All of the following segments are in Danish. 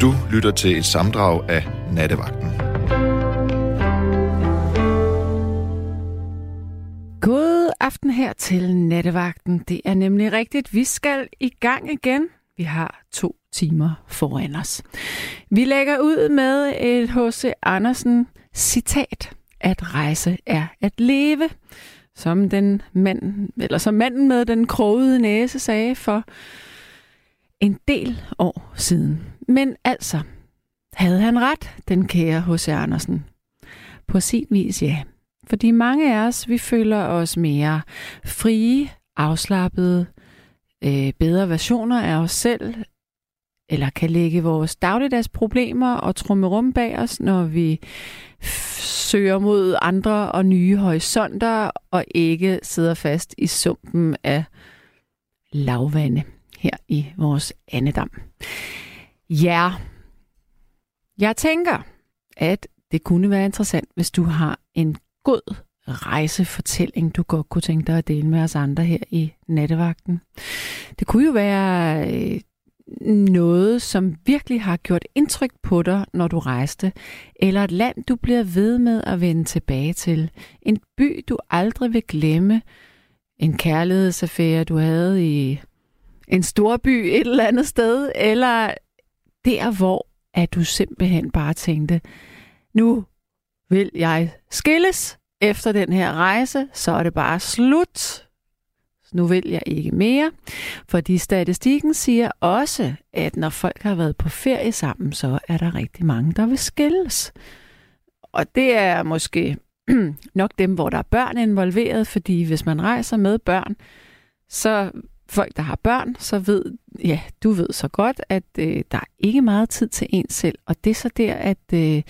Du lytter til et samdrag af Nattevagten. God aften her til Nattevagten. Det er nemlig rigtigt. Vi skal i gang igen. Vi har to timer foran os. Vi lægger ud med et H.C. Andersen citat. At rejse er at leve. Som, den mand, eller som manden med den krogede næse sagde for en del år siden. Men altså, havde han ret, den kære H.C. Andersen? På sin vis, ja. Fordi mange af os, vi føler os mere frie, afslappede, øh, bedre versioner af os selv, eller kan lægge vores dagligdags problemer og trumme rum bag os, når vi søger mod andre og nye horisonter, og ikke sidder fast i sumpen af lavvande her i vores andedam. Ja, jeg tænker, at det kunne være interessant, hvis du har en god rejsefortælling, du godt kunne tænke dig at dele med os andre her i nattevagten. Det kunne jo være øh, noget, som virkelig har gjort indtryk på dig, når du rejste, eller et land, du bliver ved med at vende tilbage til. En by, du aldrig vil glemme. En kærlighedsaffære, du havde i en stor by et eller andet sted, eller der, hvor at du simpelthen bare tænkte, nu vil jeg skilles efter den her rejse, så er det bare slut. Nu vil jeg ikke mere. Fordi statistikken siger også, at når folk har været på ferie sammen, så er der rigtig mange, der vil skilles. Og det er måske nok dem, hvor der er børn involveret, fordi hvis man rejser med børn, så folk, der har børn, så ved, ja, du ved så godt, at øh, der er ikke meget tid til en selv. Og det er så der, at øh,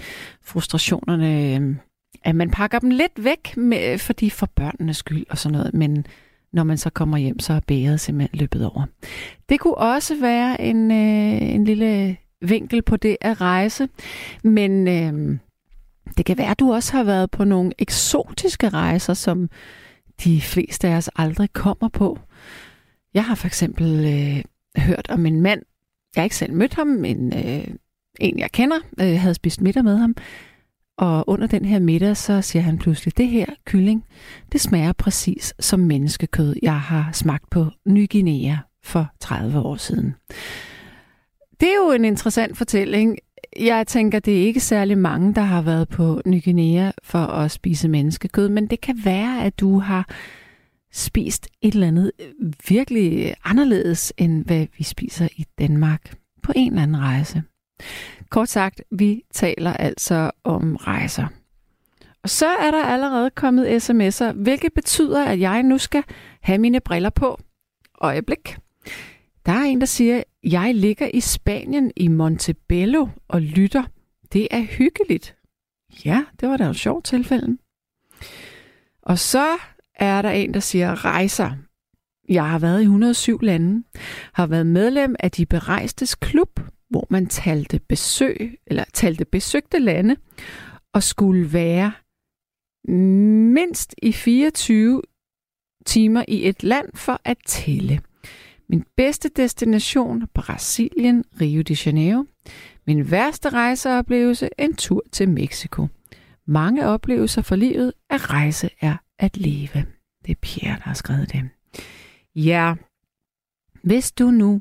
frustrationerne, øh, at man pakker dem lidt væk, med, fordi for børnenes skyld og sådan noget. Men når man så kommer hjem, så er bæret simpelthen løbet over. Det kunne også være en, øh, en lille vinkel på det at rejse. Men øh, det kan være, at du også har været på nogle eksotiske rejser, som de fleste af os aldrig kommer på. Jeg har for eksempel øh, hørt om en mand, jeg har ikke selv mødt ham, men øh, en jeg kender, øh, havde spist middag med ham, og under den her middag, så siger han pludselig, det her kylling, det smager præcis som menneskekød, jeg har smagt på Ny Guinea for 30 år siden. Det er jo en interessant fortælling. Jeg tænker, det er ikke særlig mange, der har været på Ny Guinea for at spise menneskekød, men det kan være, at du har spist et eller andet øh, virkelig anderledes, end hvad vi spiser i Danmark på en eller anden rejse. Kort sagt, vi taler altså om rejser. Og så er der allerede kommet sms'er, hvilket betyder, at jeg nu skal have mine briller på. Øjeblik. Der er en, der siger, jeg ligger i Spanien i Montebello og lytter. Det er hyggeligt. Ja, det var da et sjovt tilfælde. Og så er der en, der siger rejser. Jeg har været i 107 lande, har været medlem af de berejstes klub, hvor man talte besøg, eller talte besøgte lande, og skulle være mindst i 24 timer i et land for at tælle. Min bedste destination, Brasilien, Rio de Janeiro. Min værste rejseoplevelse, en tur til Mexico. Mange oplevelser for livet, at rejse er at leve. Det er Pierre, der har skrevet det. Ja, hvis du nu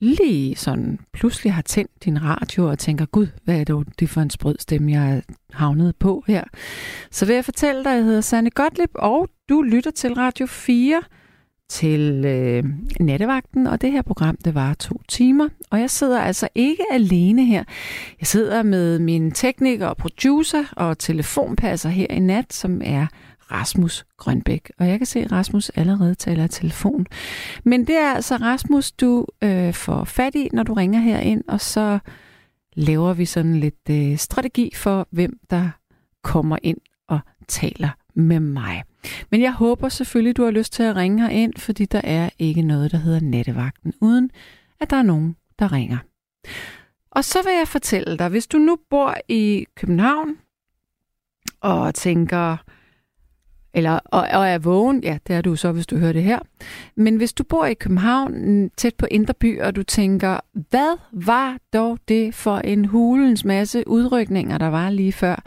lige sådan pludselig har tændt din radio og tænker, gud, hvad er det, det for en sprød stemme, jeg er havnet på her, så vil jeg fortælle dig, at jeg hedder Sanne Gottlieb, og du lytter til Radio 4 til øh, nattevagten, og det her program, det var to timer. Og jeg sidder altså ikke alene her. Jeg sidder med min tekniker og producer og telefonpasser her i nat, som er Rasmus Grønbæk. Og jeg kan se, at Rasmus allerede taler telefon. Men det er altså Rasmus, du øh, får fat i, når du ringer her ind, og så laver vi sådan lidt øh, strategi for, hvem der kommer ind og taler med mig. Men jeg håber selvfølgelig, du har lyst til at ringe her ind, fordi der er ikke noget, der hedder nattevagten, uden at der er nogen, der ringer. Og så vil jeg fortælle dig, hvis du nu bor i København og tænker, eller, og, og er vågen, ja, det er du så, hvis du hører det her. Men hvis du bor i København, tæt på Indre By, og du tænker, hvad var dog det for en hulens masse udrykninger, der var lige før?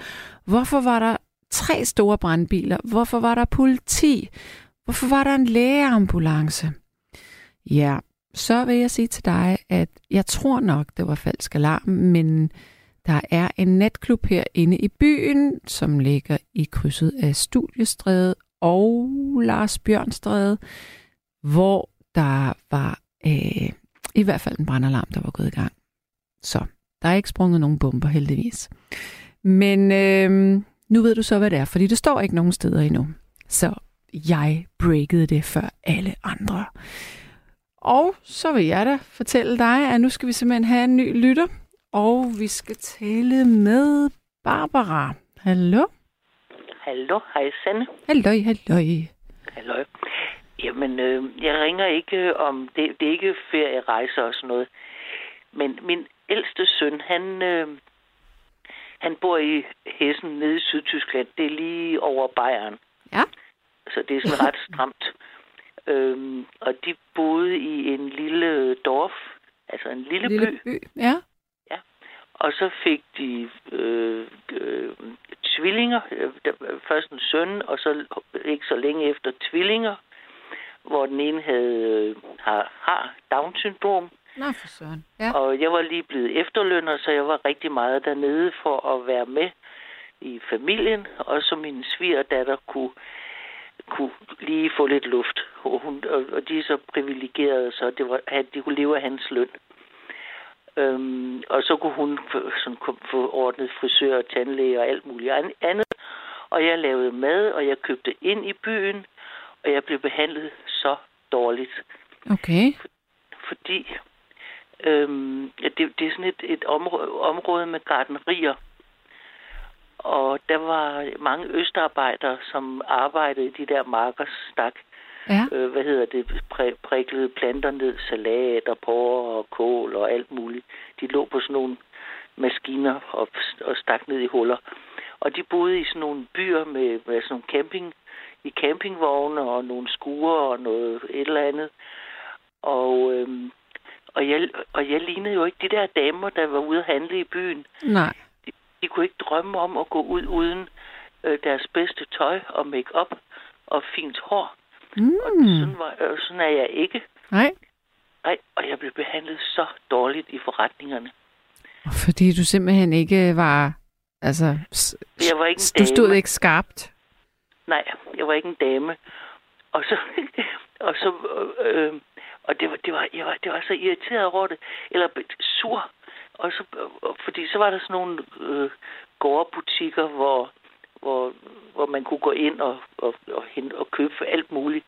Hvorfor var der tre store brandbiler? Hvorfor var der politi? Hvorfor var der en lægeambulance? Ja, så vil jeg sige til dig, at jeg tror nok, det var falsk alarm, men der er en natklub herinde i byen, som ligger i krydset af Studiestræde og Lars Bjørnstræde, hvor der var øh, i hvert fald en brandalarm, der var gået i gang. Så der er ikke sprunget nogen bomber, heldigvis. Men øh, nu ved du så, hvad det er, fordi det står ikke nogen steder endnu. Så jeg breakede det før alle andre. Og så vil jeg da fortælle dig, at nu skal vi simpelthen have en ny lytter. Og vi skal tale med Barbara. Hallo? Hallo, hej Sanne. Hallo, hallo. Hallo. Jamen, øh, jeg ringer ikke om, det, det er ikke ferierejser og sådan noget. Men min ældste søn, han, øh, han bor i Hessen nede i Sydtyskland. Det er lige over Bayern. Ja. Så det er sådan ret stramt. Øhm, og de boede i en lille dorf, altså en lille, Lille by. by. Ja. Og så fik de øh, øh, tvillinger. Øh, der- Først en søn, og så ikke så længe efter tvillinger, hvor den ene havde, øh, har, har Down-syndrom. Nå, for søren. Ja. Og jeg var lige blevet efterlønner, så jeg var rigtig meget dernede for at være med i familien. Og så min svigerdatter kunne, kunne lige få lidt luft. Og, hun, og, og de er så privilegerede, så det var, at de kunne leve af hans løn. Øhm, og så kunne hun få, sådan, få ordnet frisør og tandlæge og alt muligt an- andet. Og jeg lavede mad, og jeg købte ind i byen, og jeg blev behandlet så dårligt Okay. fordi øhm, ja, det, det er sådan et, et område, område med gardenerier. Og der var mange østarbejdere, som arbejdede i de der marker, stak, Ja. øh, hvad hedder det, præ, priklede planter ned, salat og porre og kål og alt muligt. De lå på sådan nogle maskiner og, og stak ned i huller. Og de boede i sådan nogle byer med, med sådan nogle camping, i campingvogne og nogle skuer og noget et eller andet. Og, øhm, og, jeg, og jeg lignede jo ikke de der damer, der var ude at handle i byen. Nej. De kunne ikke drømme om at gå ud uden øh, deres bedste tøj og make-up og fint hår. Mm. Sådan, var, øh, sådan er jeg ikke. Nej. Nej, og jeg blev behandlet så dårligt i forretningerne. Fordi du simpelthen ikke var... Altså, Jeg var ikke en du stod dame. ikke skarpt. Nej, jeg var ikke en dame. Og så, og så, øh, og det var, det var, jeg var, det var så irriteret over det, eller sur. Og så, øh, fordi så var der sådan nogle øh, gårdbutikker, hvor, hvor, hvor man kunne gå ind og, og, og, hente, og købe for alt muligt.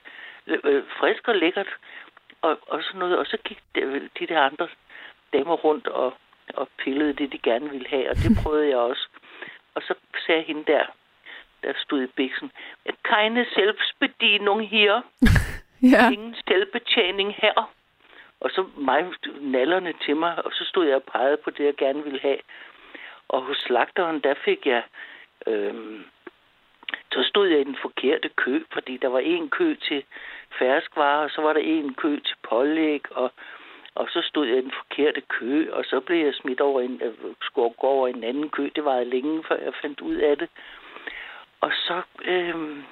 Øh, frisk og lækkert, og, og sådan noget. Og så gik de, de der andre damer rundt og, og pillede det, de gerne ville have, og det prøvede jeg også. Og så sagde hende der, der stod i biksen, keine Selbstbedienung her. Ja. Ingen selvbetjening her. Og så mig nallerne til mig, og så stod jeg og pegede på det, jeg gerne ville have. Og hos slagteren, der fik jeg... Øhm, så stod jeg i den forkerte kø, fordi der var en kø til ferskvarer, og så var der en kø til pålæg, og, og så stod jeg i den forkerte kø, og så blev jeg smidt over en, øh, skulle gå over en anden kø. Det var længe, før jeg fandt ud af det. Og så... Øhm,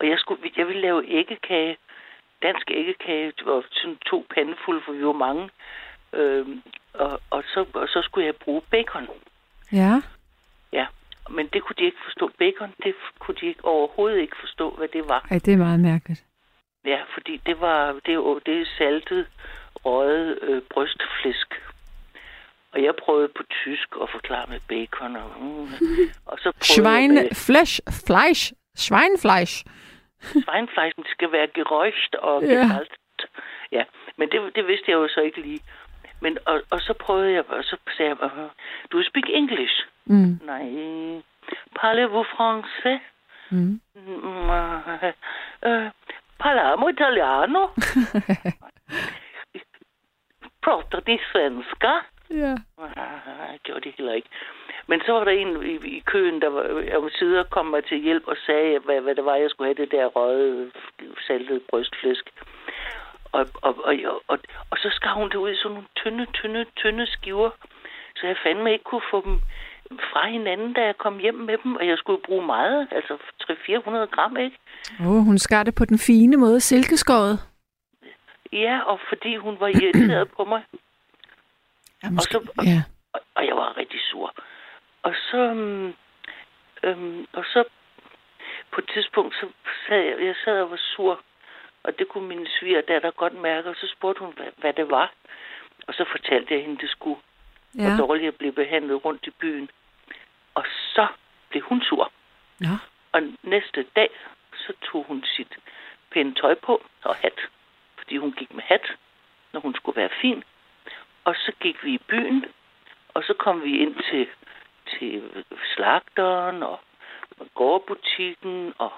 og jeg, skulle, jeg ville lave æggekage, dansk æggekage, og sådan to pandefulde, for vi var mange. Øhm, og, og, så, og så skulle jeg bruge bacon. Ja. Ja, men det kunne de ikke forstå. Bacon, det kunne de ikke, overhovedet ikke forstå, hvad det var. Ej, det er meget mærkeligt. Ja, fordi det var det er, det er saltet, røget øh, brystflæsk. Og jeg prøvede på tysk at forklare med bacon. Og, mm, og så Schwein, med Fleisch, Fleisch, Schweinfleisch. Schweinfleisch, det skal være geräucht og Ja. gesaltet. Ja, men det, det vidste jeg jo så ikke lige. Men, og, og så prøvede jeg, og så sagde jeg, "Øh, do you speak English? Mm. Nej. Parlez-vous français? Mm. Mm, øh, øh, Parliamo italiano? Prater de svenska? Ja. Ah, Jeg gjorde det heller ikke. Men så var der en i, i køen, der var om sider kom mig til hjælp og sagde, hvad, hvad det var, jeg skulle have det der røde, saltede brystflæsk. Og, og, og, og, og så skar hun det ud i sådan nogle tynde, tynde, tynde skiver, så jeg fandme ikke kunne få dem fra hinanden, da jeg kom hjem med dem, og jeg skulle bruge meget, altså 300-400 gram, ikke? Oh, hun skar det på den fine måde, silkeskåret. Ja, og fordi hun var irriteret på mig. Ja, måske, og, så, og, ja. og, og jeg var rigtig sur. Og så, øhm, øhm, og så på et tidspunkt, så sad jeg, jeg sad og var sur, og det kunne min svigerdatter godt mærke, og så spurgte hun, hvad, hvad det var. Og så fortalte jeg hende, det skulle, ja. hvor dårligt jeg blev behandlet rundt i byen. Og så blev hun sur. Ja. Og næste dag, så tog hun sit pæne tøj på og hat. Fordi hun gik med hat, når hun skulle være fin. Og så gik vi i byen, og så kom vi ind til, til slagteren og gårdbutikken og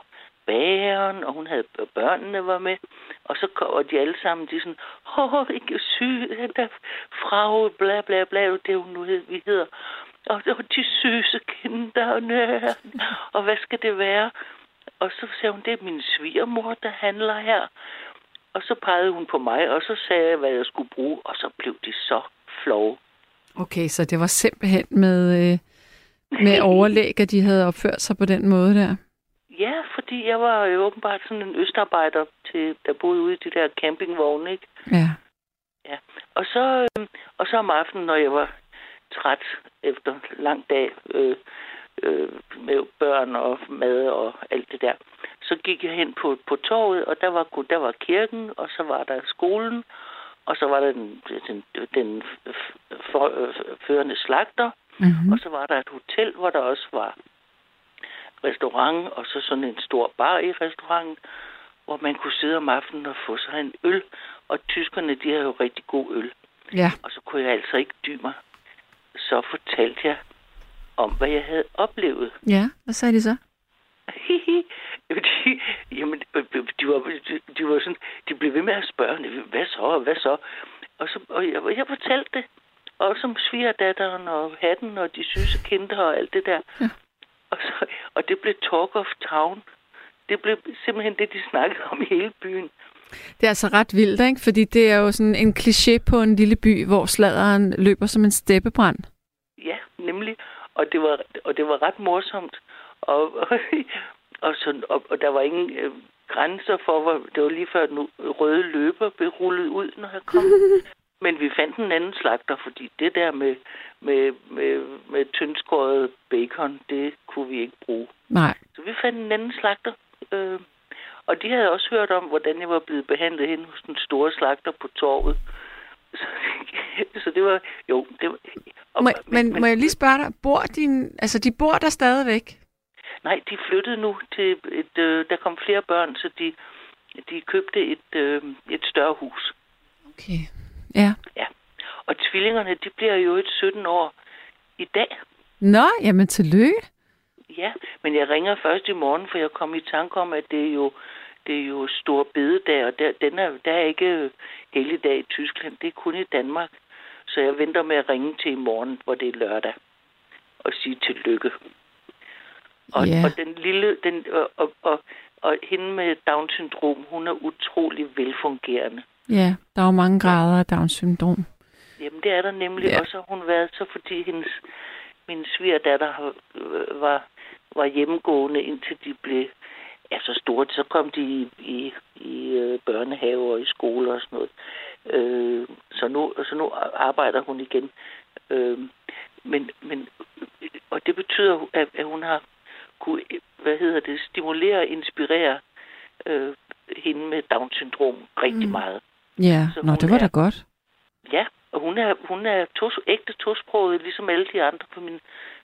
bageren, og hun havde børnene var med. Og så og de alle sammen, de sådan, åh, ikke syg, den der frau, bla bla bla, det hun nu hed, vi hedder. Og det var de syge kinderne, og hvad skal det være? Og så sagde hun, det er min svigermor, der handler her. Og så pegede hun på mig, og så sagde jeg, hvad jeg skulle bruge, og så blev de så flove. Okay, så det var simpelthen med, øh, med overlæg, at de havde opført sig på den måde der? Ja, fordi jeg var jo åbenbart sådan en østarbejder, til, der boede ude i de der campingvogne, ikke? Ja. Ja, og så, øh, og så om aftenen, når jeg var træt efter lang dag øh, øh, med børn og mad og alt det der, så gik jeg hen på, på torvet, og der var, der var kirken, og så var der skolen, og så var der den, den, den for, øh, førende slagter, Mm-hmm. og så var der et hotel, hvor der også var restaurant, og så sådan en stor bar i restauranten, hvor man kunne sidde om aftenen og få sig en øl. Og tyskerne, de har jo rigtig god øl. Ja. Og så kunne jeg altså ikke dy mig. Så fortalte jeg om, hvad jeg havde oplevet. Ja, hvad sagde de så? de, jamen, de var, de, de var sådan, de blev ved med at spørge, hvad så, hvad så? Og, så, og jeg, jeg fortalte det. Også om svigerdatteren og hatten og de syge kinder og alt det der. Ja. Og, så, og det blev talk of town. Det blev simpelthen det, de snakkede om i hele byen. Det er altså ret vildt, ikke? Fordi det er jo sådan en kliché på en lille by, hvor sladeren løber som en steppebrand. Ja, nemlig. Og det var, og det var ret morsomt. Og, og, og, så, og, og der var ingen øh, grænser for, hvor det var lige før den røde løber blev rullet ud, når jeg kom. Men vi fandt en anden slagter, fordi det der med, med, med, med tyndskåret bacon, det kunne vi ikke bruge. Nej. Så vi fandt en anden slagter. Øh, og de havde også hørt om, hvordan jeg var blevet behandlet hen hos den store slagter på torvet. Så, så det var... Jo, det var... Og, må, men, men må jeg lige spørge dig, bor din, altså de bor der stadigvæk? Nej, de flyttede nu til et... Øh, der kom flere børn, så de, de købte et, øh, et større hus. Okay. Ja. Ja. Og tvillingerne, de bliver jo et 17 år i dag. Nå, jamen tillykke. Ja, men jeg ringer først i morgen, for jeg kom i tanke om, at det er jo, det er jo stor bededag, og der, den er, der er ikke hele dag i Tyskland, det er kun i Danmark. Så jeg venter med at ringe til i morgen, hvor det er lørdag, og sige tillykke. Og, Ja. og den lille, den, og, og, og, og hende med Down-syndrom, hun er utrolig velfungerende. Ja, der er jo mange grader af Down-syndrom. Jamen, det er der nemlig. Ja. Og så har hun været så, fordi hendes, min svigerdatter øh, var, var hjemmegående, indtil de blev ja, så store. Så kom de i, i, i øh, børnehave og i skole og sådan noget. Øh, så, nu, så nu arbejder hun igen. Øh, men, men, og det betyder, at, at hun har kunne, hvad hedder det, stimulere og inspirere øh, hende med Down-syndrom rigtig mm. meget. Ja, Så nå, det var er- da godt. Ja, og hun er, hun er tos, ægte tosproget, ligesom alle de andre, for min,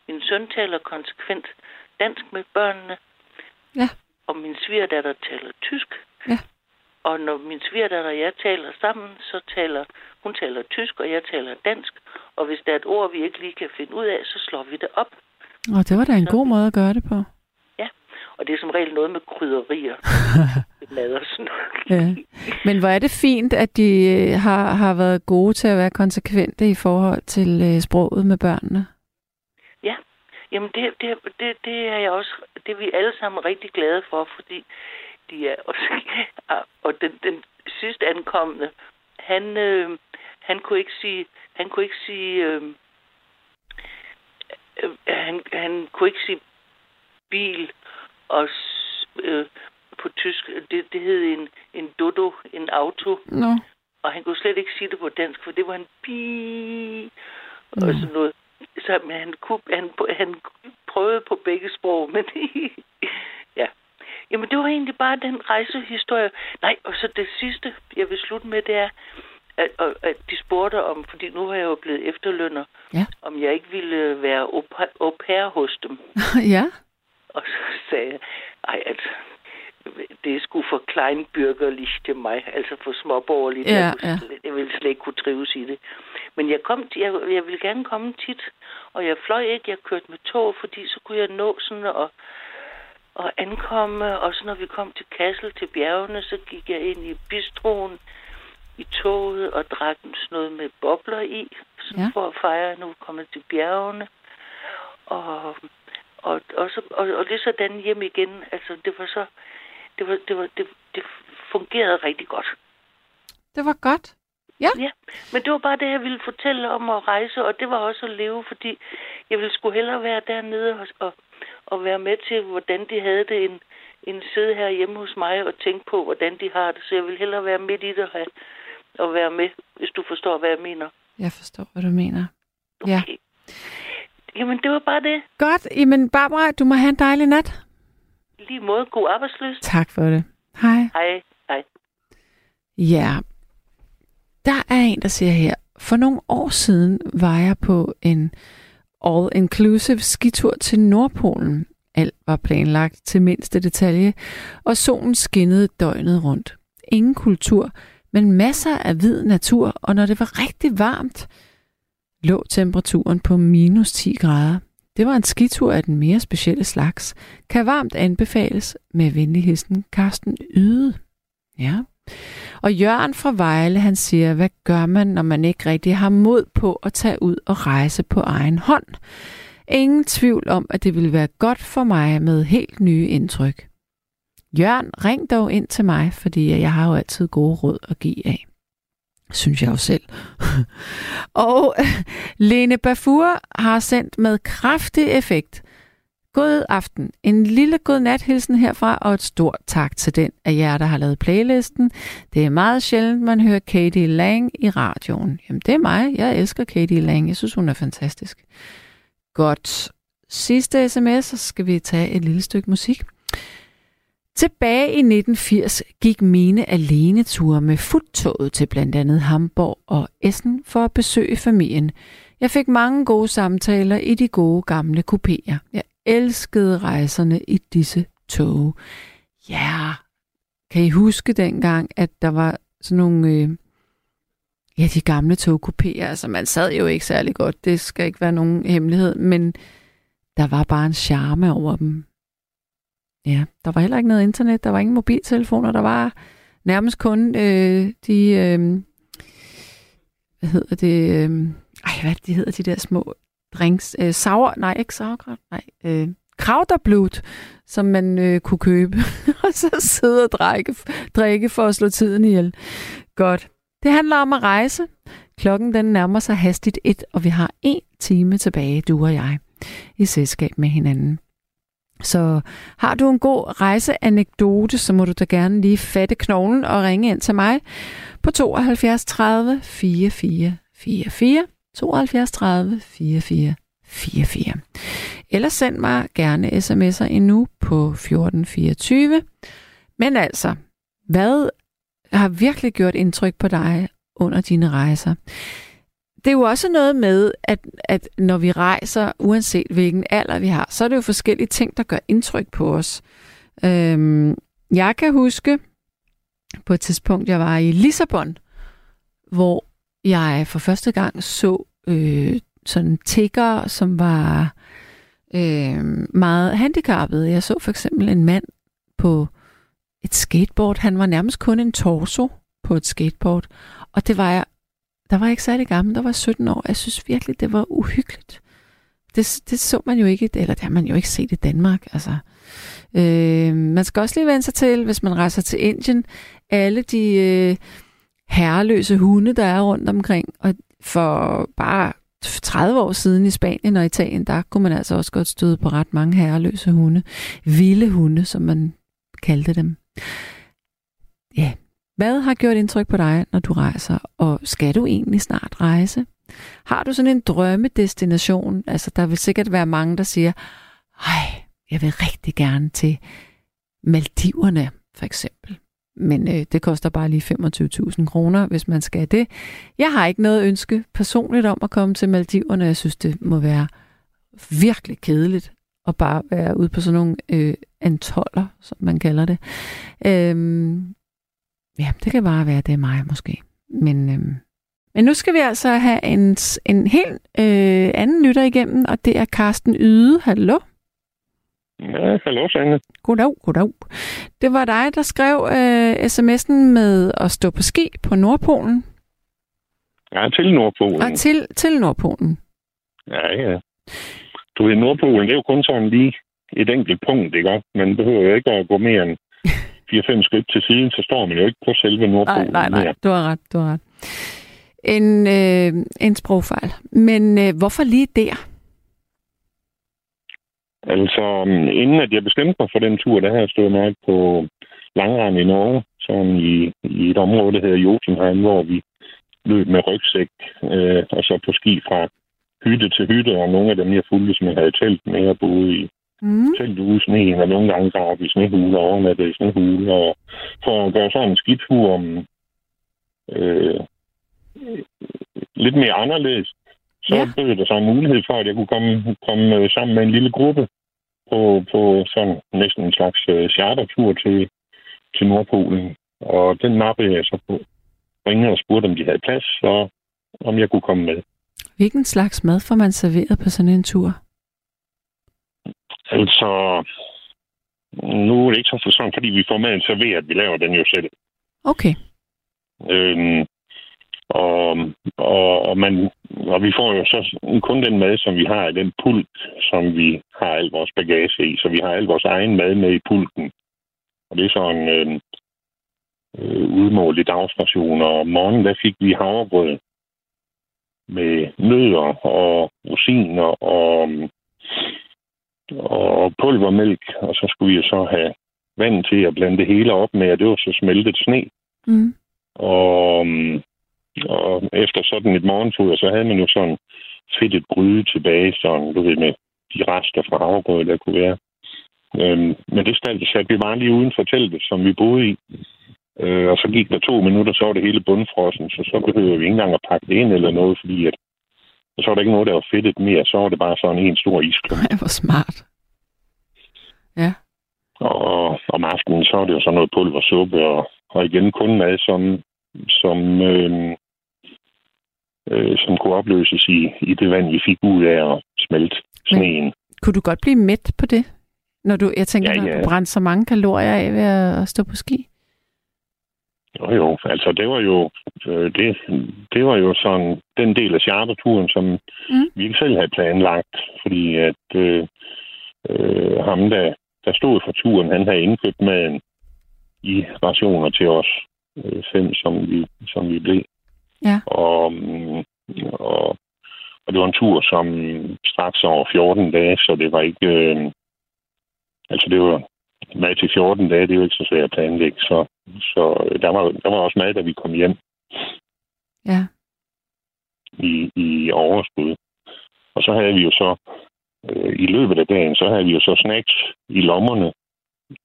min søn taler konsekvent dansk med børnene. Ja. Og min svigerdatter taler tysk. Ja. Og når min svigerdatter og jeg taler sammen, så taler hun taler tysk, og jeg taler dansk. Og hvis der er et ord, vi ikke lige kan finde ud af, så slår vi det op. Og det var da en god måde at gøre det på. Og det er som regel noget med krydderier. mad og sådan noget. Ja. Men hvor er det fint, at de øh, har, har været gode til at være konsekvente i forhold til øh, sproget med børnene. Jamen, det, det, det, det er jeg også, det er vi alle sammen rigtig glade for, fordi de er også, og den, den sidste ankommende, han, øh, han kunne ikke sige, han kunne ikke sige, øh, øh, han, han kunne ikke sige bil og øh, på tysk, det, det hed en, en dodo, en auto. No. Og han kunne slet ikke sige det på dansk, for det var en bi og sådan noget. Så men han, kunne, han, han prøvede på begge sprog, men ja. Jamen, det var egentlig bare den rejsehistorie. Nej, og så det sidste, jeg vil slutte med, det er, at, at de spurgte om, fordi nu har jeg jo blevet efterlønner, ja. om jeg ikke ville være au pair hos dem. ja. Og så sagde jeg, ej, altså, det er sgu for kleinbürgerlich til mig, altså for småborgerligt. Ja, jeg, kunne, ja. jeg ville slet ikke kunne trives i det. Men jeg, kom, jeg, jeg ville gerne komme tit, og jeg fløj ikke, jeg kørte med tog, fordi så kunne jeg nå sådan at, at ankomme, og så når vi kom til Kassel, til bjergene, så gik jeg ind i bistroen i toget og drak sådan noget med bobler i, sådan Ja. for at fejre, at nu er vi kommet til bjergene. Og, og, og, så, og, og det er sådan hjem igen. Altså, det var så... Det, var, det, var, det, det fungerede rigtig godt. Det var godt. Ja. Ja, men det var bare det, jeg ville fortælle om at rejse, og det var også at leve, fordi jeg ville sgu hellere være dernede og, og, og være med til, hvordan de havde det, end, end sidde her hjemme hos mig og tænke på, hvordan de har det. Så jeg vil hellere være midt i det og, have, og være med, hvis du forstår, hvad jeg mener. Jeg forstår, hvad du mener. Ja. Okay. Jamen, det var bare det. Godt. Jamen, Barbara, du må have en dejlig nat. Lige måde. God arbejdsløs. Tak for det. Hej. Hej. Hej. Ja, der er en, der siger her, for nogle år siden var jeg på en all-inclusive skitur til Nordpolen. Alt var planlagt til mindste detalje, og solen skinnede døgnet rundt. Ingen kultur, men masser af hvid natur, og når det var rigtig varmt, lå temperaturen på minus 10 grader. Det var en skitur af den mere specielle slags. Kan varmt anbefales med venlig hilsen Carsten Yde. Ja. Og Jørgen fra Vejle, han siger, hvad gør man, når man ikke rigtig har mod på at tage ud og rejse på egen hånd? Ingen tvivl om, at det vil være godt for mig med helt nye indtryk. Jørgen, ring dog ind til mig, fordi jeg har jo altid gode råd at give af. Synes jeg jo selv. og Lene Bafur har sendt med kraftig effekt. God aften. En lille god nathilsen herfra, og et stort tak til den af jer, der har lavet playlisten. Det er meget sjældent, man hører Katie Lang i radioen. Jamen, det er mig. Jeg elsker Katie Lang. Jeg synes, hun er fantastisk. Godt. Sidste sms, så skal vi tage et lille stykke musik. Tilbage i 1980 gik mine alene ture med futtoget til blandt andet Hamburg og Essen for at besøge familien. Jeg fik mange gode samtaler i de gode gamle kupéer. Jeg elskede rejserne i disse tog. Ja, kan I huske dengang, at der var sådan nogle... Øh, ja, de gamle togkupéer, altså man sad jo ikke særlig godt, det skal ikke være nogen hemmelighed, men der var bare en charme over dem. Ja, der var heller ikke noget internet, der var ingen mobiltelefoner, der var nærmest kun øh, de, øh, hvad hedder det, øh, ej, hvad de hedder, de der små drinks, øh, sauer, nej, ikke sauerkraut, nej, øh, krauterblut, som man øh, kunne købe, og så sidde og drikke, drikke for at slå tiden ihjel. Godt. Det handler om at rejse. Klokken den nærmer sig hastigt et, og vi har en time tilbage, du og jeg, i selskab med hinanden. Så har du en god rejseanekdote, så må du da gerne lige fatte knoglen og ringe ind til mig på 72 30 44 44 72 30 44 44. Eller send mig gerne sms'er endnu på 1424. Men altså, hvad har virkelig gjort indtryk på dig under dine rejser? Det er jo også noget med, at, at når vi rejser, uanset hvilken alder vi har, så er det jo forskellige ting, der gør indtryk på os. Øhm, jeg kan huske på et tidspunkt, jeg var i Lissabon, hvor jeg for første gang så øh, sådan tigger, som var øh, meget handicappede. Jeg så for eksempel en mand på et skateboard. Han var nærmest kun en torso på et skateboard. Og det var jeg, der var ikke særlig gammel, der var 17 år. Jeg synes virkelig, det var uhyggeligt. Det, det så man jo ikke, eller det har man jo ikke set i Danmark. Altså, øh, man skal også lige vende sig til, hvis man rejser til Indien, alle de øh, herreløse hunde, der er rundt omkring. Og for bare 30 år siden i Spanien og Italien, der kunne man altså også godt støde på ret mange herreløse hunde. Vilde hunde, som man kaldte dem. Ja, hvad har gjort indtryk på dig, når du rejser, og skal du egentlig snart rejse? Har du sådan en drømmedestination? Altså, der vil sikkert være mange, der siger, ej, jeg vil rigtig gerne til Maldiverne, for eksempel. Men øh, det koster bare lige 25.000 kroner, hvis man skal det. Jeg har ikke noget ønske personligt om at komme til Maldiverne. Jeg synes, det må være virkelig kedeligt at bare være ude på sådan nogle øh, antoller, som man kalder det. Øhm, ja, det kan bare være, det er mig måske. Men, øhm, men nu skal vi altså have en, en helt øh, anden lytter igennem, og det er Carsten Yde. Hallo? Ja, hallo, Sanne. Goddag, goddag. Det var dig, der skrev øh, sms'en med at stå på ski på Nordpolen. Ja, til Nordpolen. Og til, til Nordpolen. Ja, ja. Du ved, Nordpolen, det er jo kun sådan lige et enkelt punkt, ikke? Man behøver jo ikke at gå mere end 4-5 skridt til siden, så står man jo ikke på selve Nordpolen. Nej, nej, nej. Du har ret, du har ret. En, øh, en sprogfejl. Men øh, hvorfor lige der? Altså, inden at jeg bestemte mig for den tur, der har jeg stået meget på langrand i Norge, sådan i, i et område, der hedder Jotunheim, hvor vi løb med rygsæk, øh, og så på ski fra hytte til hytte, og nogle af dem, jeg fulgte, som jeg havde telt med og boede i mm. telt ude sneen, og nogle gange gravede i snehule og overnatte i snehule, og for at gøre sådan en skitur om øh, lidt mere anderledes, så ja. bød der sig en mulighed for, at jeg kunne komme, komme øh, sammen med en lille gruppe på, på sådan næsten en slags uh, chartertur til, til Nordpolen. Og den nappede jeg så på. Ringede og spurgte, om de havde plads, og om jeg kunne komme med. Hvilken slags mad får man serveret på sådan en tur? Altså, nu er det ikke så sådan, fordi vi får maden serveret. Vi laver den jo selv. Okay. Øhm, og, og, og, man, og vi får jo så kun den mad, som vi har i den pult, som vi har al vores bagage i. Så vi har al vores egen mad med i pulten. Og det er sådan øh, øh, udmålt i dagsration. Og om morgenen, der fik vi havregrød med nødder og rosiner og, og pulvermælk. Og så skulle vi så have vand til at blande det hele op med, og det var så smeltet sne. Mm. Og og efter sådan et morgenfod, så havde man jo sådan et gryde tilbage, sådan, du ved, med de rester fra havregrød, der kunne være. Øhm, men det satte vi bare lige uden for teltet, som vi boede i. Øh, og så gik der to minutter, så var det hele bundfrossen, så så behøver vi ikke engang at pakke det ind eller noget, fordi at, så var der ikke noget, der var fedtet mere. Så var det bare sådan en stor isklump. Det var smart. Ja. Og om aftenen, så er det jo sådan noget pulversuppe, og, og igen kun mad, som, som øh, øh, som kunne opløses i, i det vand, vi fik ud af at smelte sneen. Men, kunne du godt blive mæt på det? Når du, jeg tænker, ja, ja. når du brændte så mange kalorier af ved at stå på ski? Jo, jo. Altså, det var jo, øh, det, det var jo sådan den del af charterturen, som mm. vi ikke selv havde planlagt, fordi at øh, øh, ham, der, der stod for turen, han havde indkøbt maden i rationer til os øh, fem, som vi, som vi blev. Ja. Og, og, og det var en tur, som straks over 14 dage, så det var ikke... Øh, altså, det var mad til 14 dage, det er jo ikke så svært at planlægge, så, så der, var, der var også mad, da vi kom hjem. Ja. I, i overskud. Og så havde vi jo så, øh, i løbet af dagen, så havde vi jo så snacks i lommerne,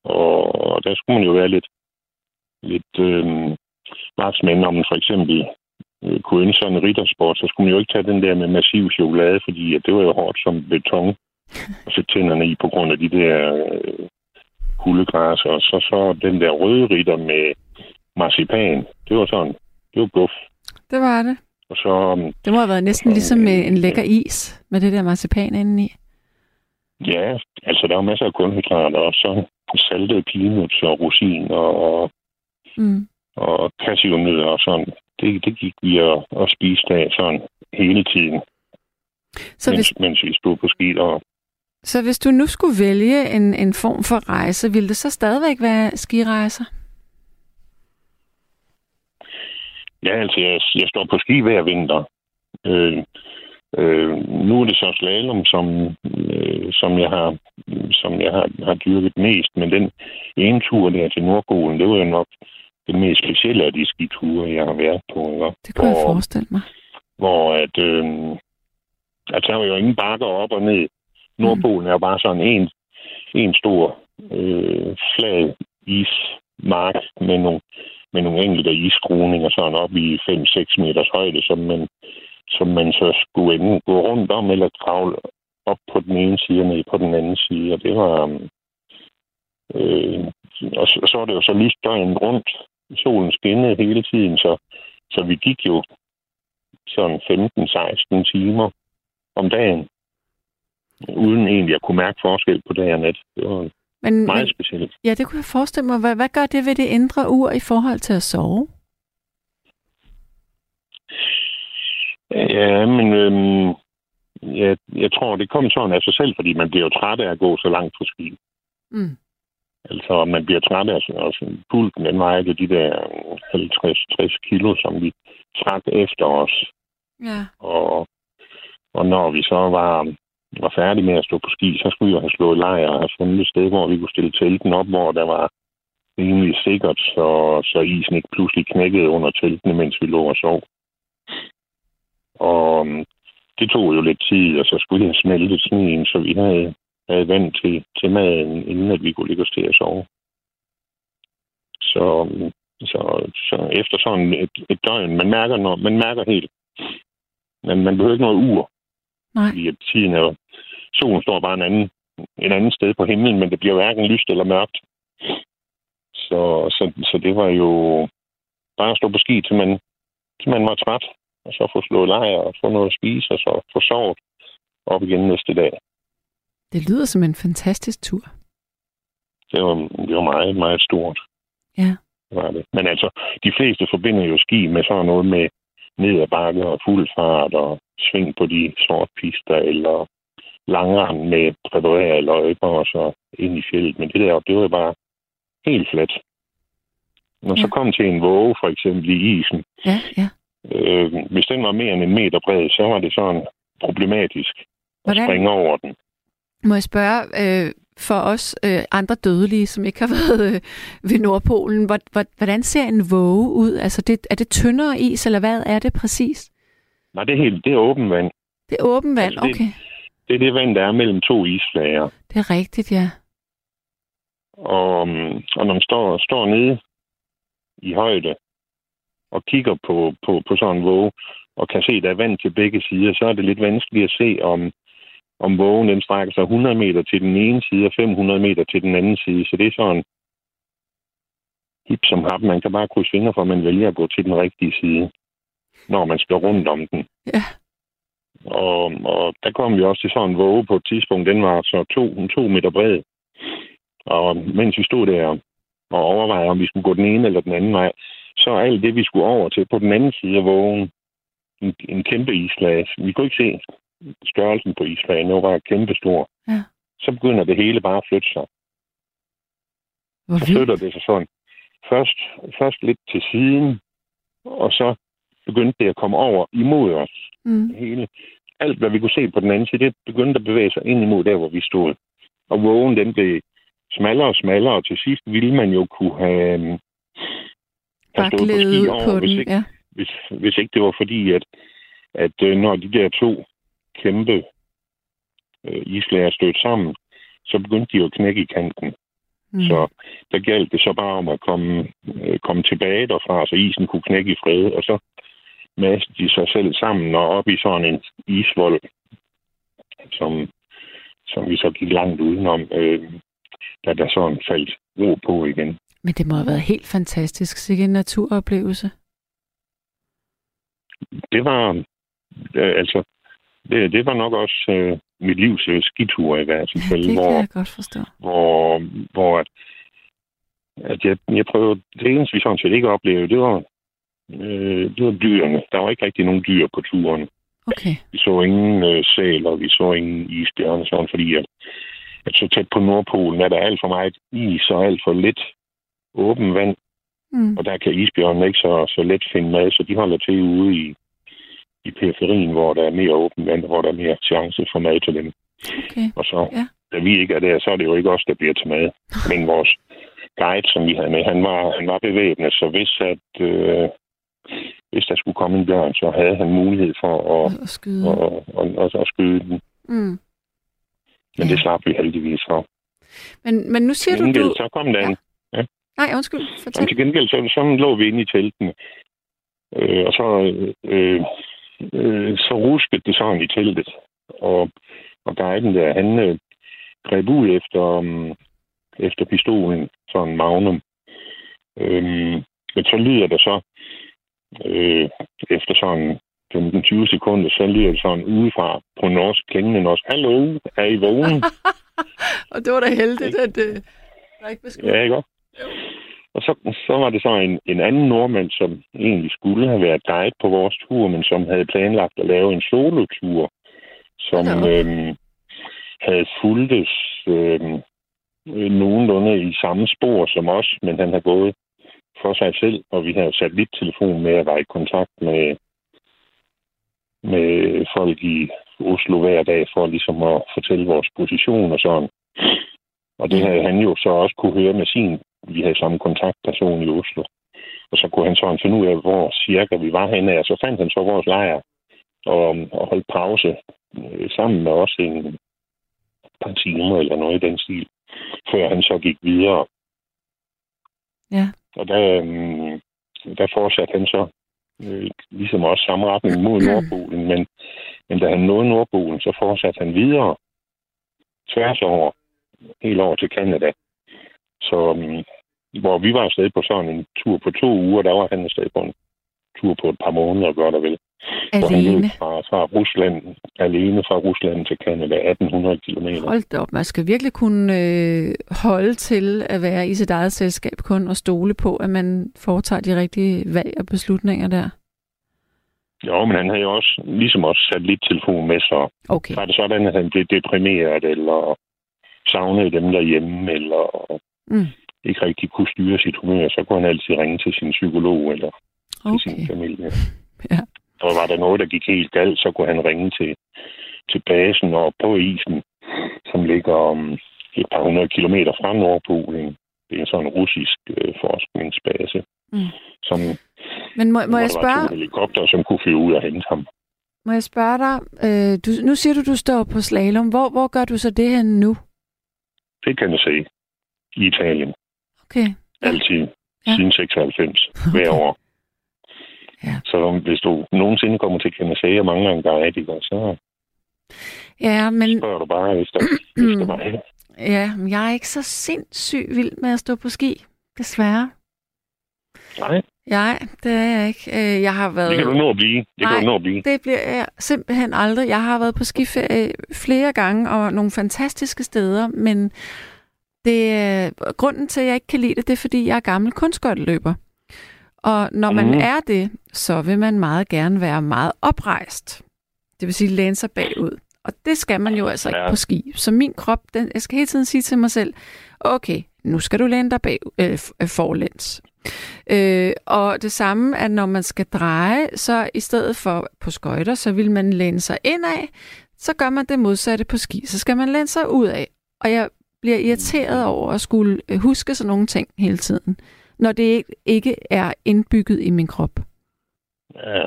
og, og der skulle man jo være lidt, lidt øh, retsmænd, om for eksempel øh, kunne ønske sådan en riddersport, så skulle man jo ikke tage den der med massiv chokolade, fordi at det var jo hårdt som beton at sætte tænderne i på grund af de der øh, kuldegræsser. Og så, så den der røde ritter med marcipan, det var sådan, det var guf. Det var det. Og så, det må have været næsten ligesom med en lækker is med det der marcipan indeni. Ja, altså der var masser af kulhydrater, og så saltede peanuts og rosin og, mm. og cashewnødder og sådan det, det gik vi og, og spiste af sådan hele tiden. så mens, hvis, mens vi stod på ski og så hvis du nu skulle vælge en, en form for rejse, ville det så stadigvæk være skirejser? Ja, altså jeg, jeg står på ski hver vinter. Øh, øh, nu er det så slalom, som, øh, som jeg, har, som jeg har, har dyrket mest, men den ene tur der til Nordpolen, det var jo nok den mest specielle af de skiture, jeg har været på. Ikke? Det kan hvor, jeg forestille mig. Hvor at, øh, at der var jo ingen bakker op og ned. Nordpolen er jo bare sådan en, en stor øh, flad ismark med nogle, med nogle enkelte iskroninger sådan op i 5-6 meters højde, som man, som man så skulle enten gå rundt om eller kravle op på den ene side og ned på den anden side. Og det var... Øh, og, så, så var det jo så lyst døgnet rundt. Solen skinnede hele tiden, så, så vi gik jo sådan 15-16 timer om dagen uden egentlig at kunne mærke forskel på dag og nat. Det var men, meget men, specielt. Ja, det kunne jeg forestille mig. Hvad, hvad gør det ved det indre ur i forhold til at sove? Ja, men øhm, jeg, jeg tror, det kom sådan af sig selv, fordi man bliver jo træt af at gå så langt på ski. Mm. Altså, man bliver træt af at pulten, den vejede de der 50-60 kilo, som vi trak efter os. Ja. Og, og når vi så var var færdige med at stå på ski, så skulle vi jo have slået lejr og have fundet et sted, hvor vi kunne stille telten op, hvor der var rimelig sikkert, så, så isen ikke pludselig knækkede under teltene, mens vi lå og sov. Og um, det tog jo lidt tid, og så skulle jeg smelte sneen, så vi havde, havde vand til, til maden, inden at vi kunne ligge os til at sove. Så, um, så, så efter sådan et, et døgn, man mærker, når, man mærker helt, men man behøver ikke noget ur. Nej. Fordi at tiden er solen står bare en anden, en anden sted på himlen, men det bliver hverken lyst eller mørkt. Så, så, så det var jo bare at stå på ski, til man, til man var træt, og så få slået lejr og få noget at spise, og så få sovet op igen næste dag. Det lyder som en fantastisk tur. Det var, det var meget, meget stort. Ja. Var det. Men altså, de fleste forbinder jo ski med sådan noget med ned ad bakke og fuld fart og sving på de sorte pister, eller langrand med præparerede løjper og så ind i fjellet. Men det der, det var bare helt fladt. Når ja. så kom til en våge, for eksempel i isen, ja, ja. Øh, hvis den var mere end en meter bred, så var det sådan problematisk Hvordan? at springe over den. Må jeg spørge, øh, for os øh, andre dødelige, som ikke har været øh, ved Nordpolen, hvordan ser en våge ud? Altså, det, er det tyndere is, eller hvad er det præcis? Nej, det er helt, det er åben vand. Det er åben vand, altså, det, okay. Det er det vand, der er mellem to isflager. Det er rigtigt, ja. Og, og når man står, står nede i højde og kigger på, på, på sådan en våge, og kan se, at der er vand til begge sider, så er det lidt vanskeligt at se, om, om vågen den strækker sig 100 meter til den ene side og 500 meter til den anden side. Så det er sådan hip som har Man kan bare krydse fingre for, at man vælger at gå til den rigtige side, når man skal rundt om den. Ja. Og, og der kom vi også til sådan en våge på et tidspunkt. Den var så to, to meter bred. Og mens vi stod der og overvejede, om vi skulle gå den ene eller den anden vej, så alt det, vi skulle over til på den anden side af vågen, en, en kæmpe islag. Vi kunne ikke se størrelsen på islagen. Den var kæmpe stor. Ja. Så begynder det hele bare at flytte sig. Hvor så flytter det sig sådan. Først, først lidt til siden, og så begyndte det at komme over imod os. Mm. Hele. Alt, hvad vi kunne se på den anden side, det begyndte at bevæge sig ind imod der, hvor vi stod. Og vågen, den blev smallere og smallere, og til sidst ville man jo kunne have, øhm, have stået på hvis, den, ikke, ja. hvis, hvis ikke det var fordi, at, at øh, når de der to kæmpe øh, islager stødt sammen, så begyndte de jo at knække i kanten. Mm. Så der galt det så bare om at komme, øh, komme tilbage derfra, så isen kunne knække i fred, og så maste de sig selv sammen og op i sådan en isvold, som, som vi så gik langt udenom, øh, da der sådan faldt ro på igen. Men det må have været helt fantastisk, sikkert en naturoplevelse. Det var, øh, altså, det, det var nok også øh, mit livs øh, skitur i hvert fald. Ja, det hvor, kan jeg godt forstå. Hvor, hvor at, at jeg, jeg prøvede, det eneste vi sådan set ikke oplevede, det var, øh, det var dyrene. Der var ikke rigtig nogen dyr på turen. Okay. Vi så ingen øh, sæl, og vi så ingen isbjørne, sådan, fordi at, at så tæt på Nordpolen er der alt for meget is og alt for lidt åben vand, Mm. og der kan isbjørnene ikke så, så let finde mad, så de holder til ude i, i periferien, hvor der er mere åben vand, hvor der er mere chance for mad til dem. Okay. Og så, Ja. da vi ikke er der, så er det jo ikke os, der bliver til mad. Men vores guide, som vi havde med, han var, han var bevæbnet, så hvis, at, øh, hvis der skulle komme en bjørn, så havde han mulighed for at, Og, og skyde. at, at, at, at skyde den. Mm. Men Ja. det slap vi heldigvis for. Men, men nu siger Til du, du... så kom der en, Nej, undskyld. Men Fortæl. til gengæld, så, så lå vi inde i teltene. Øh, og så, øh, øh, så ruskede det sådan i teltet. Og, og guiden der, han øh, greb ud efter, um, efter pistolen, sådan magnum. Øhm, men så lyder der så, øh, efter sådan 15-20 sekunder, så lyder det sådan udefra på norsk, klingende norsk. Hallo, er I vågen? Og det var da heldigt, at øh, der ikke skudt. Ja, ikke også? Og så, så var det så en, en anden nordmand, som egentlig skulle have været guide på vores tur, men som havde planlagt at lave en solotur, som op. øhm, havde fulgtes øhm, øh, nogenlunde i samme spor som os, men han havde gået for sig selv, og vi havde satellittelefon med at være i kontakt med, med folk i Oslo hver dag, for ligesom at fortælle vores position og sådan. Og det havde han jo så også kunne høre med sin, vi havde samme kontaktperson i Oslo. Og så kunne han sådan finde ud af, hvor cirka vi var henne, og så fandt han så vores lejr og, og holdt pause øh, sammen med os en par timer eller noget i den stil, før han så gik videre. Ja. Og der, øhm, der fortsatte han så øh, ligesom også samme retning mod Nordpolen, men, men da han nåede Nordpolen, så fortsatte han videre tværs over, helt over til Canada. Så øhm, hvor vi var afsted på sådan en tur på to uger, der var han afsted på en tur på et par måneder, godt og vel. Hvor han løb Alene. fra, fra Rusland, alene fra Rusland til Canada, 1800 kilometer. Hold da op, man skal virkelig kunne øh, holde til at være i sit eget selskab kun og stole på, at man foretager de rigtige valg og beslutninger der. Jo, men han havde jo også, ligesom også satellittelefon med, så Okay. var det sådan, at han blev deprimeret, eller savnede dem derhjemme, eller Mm. ikke rigtig kunne styre sit humør, så kunne han altid ringe til sin psykolog eller til Okay. sin familie. Ja. Og var der noget, der gik helt galt, så kunne han ringe til, til basen og på isen, som ligger om et par hundrede kilometer fra Nordpolen. Det er sådan en russisk øh, forskningsbase, Mm. som Men må, må jeg spørge, to helikopter, som kunne flyve ud og hente ham. må jeg spørge dig, øh, du, nu siger du, du står på slalom. Hvor, hvor gør du så det her nu? Det kan jeg se i Italien. Okay. Altid. Ja. Siden 96. Hver Okay. år. Ja. Så hvis du nogensinde kommer til Canada og mangler en guide, ikke, så Ja, men spørger du bare efter, efter mig. ja, men jeg er ikke så sindssygt vild med at stå på ski, desværre. Nej, Nej, det er jeg ikke. Øh, Jeg har været... det kan du nå at blive. Det Nej. kan du nå at blive. Det bliver jeg simpelthen aldrig. Jeg har været på skiferie flere gange og nogle fantastiske steder, men det er, grunden til, at jeg ikke kan lide det, det er, fordi jeg er gammel kunstskøjteløber. Og når man Mhm. er det, så vil man meget gerne være meget oprejst. Det vil sige læne sig bagud. Og det skal man jo altså ikke Ja. på ski. Så min krop, den, jeg skal hele tiden sige til mig selv, okay, nu skal du læne dig bag, øh, øh, forlæns. Øh, og det samme, at når man skal dreje, så i stedet for på skøjter, så vil man læne sig indad, så gør man det modsatte på ski. Så skal man læne sig ud af. Og jeg bliver irriteret over at skulle øh, huske sådan nogle ting hele tiden, når det ikke- er indbygget i min krop. Ja.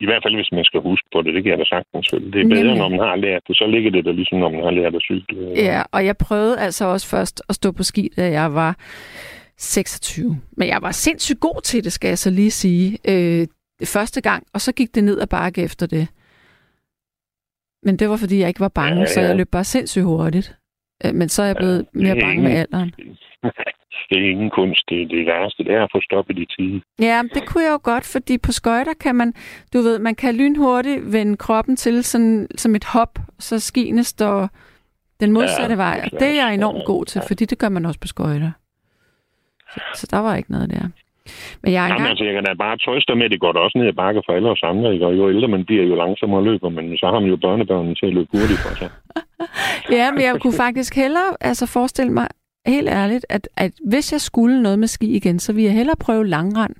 I hvert fald, hvis man skal huske på det. Det kan jeg da sagtens. Det er bedre, Nemlig. når man har lært det. Så ligger det der ligesom, når man har lært at cykle. Ja, og jeg prøvede altså også først at stå på ski, da jeg var 26. Men jeg var sindssygt god til det, skal jeg så lige sige, øh, første gang, og så gik det ned ad bakke efter det. Men det var, fordi jeg ikke var bange, ja, Ja, så jeg løb bare sindssygt hurtigt. Øh, Men så er jeg blevet Ja, mere er bange med ingen- alderen. det er ingen kunst. Det, det værste, det er at få stoppet i tide. Ja, det kunne jeg jo godt, fordi på skøjter kan man, du ved, man kan lynhurtigt vende kroppen til sådan, som et hop, så skiene står den modsatte Ja, vej. Og det er jeg enormt god til, fordi det gør man også på skøjter. Så, så der var ikke noget der. Men jeg er Jamen, engang... altså, jeg kan da bare trøste med, at det går da også ned ad bakke for alle os andre. Ikke? Og jo ældre man bliver, jo langsommere løber men Så har man jo børnebørnene til at løbe hurtigt for sig. Ja, men jeg kunne faktisk hellere altså forestille mig, helt ærligt, at, at hvis jeg skulle noget med ski igen, så ville jeg hellere prøve langrand.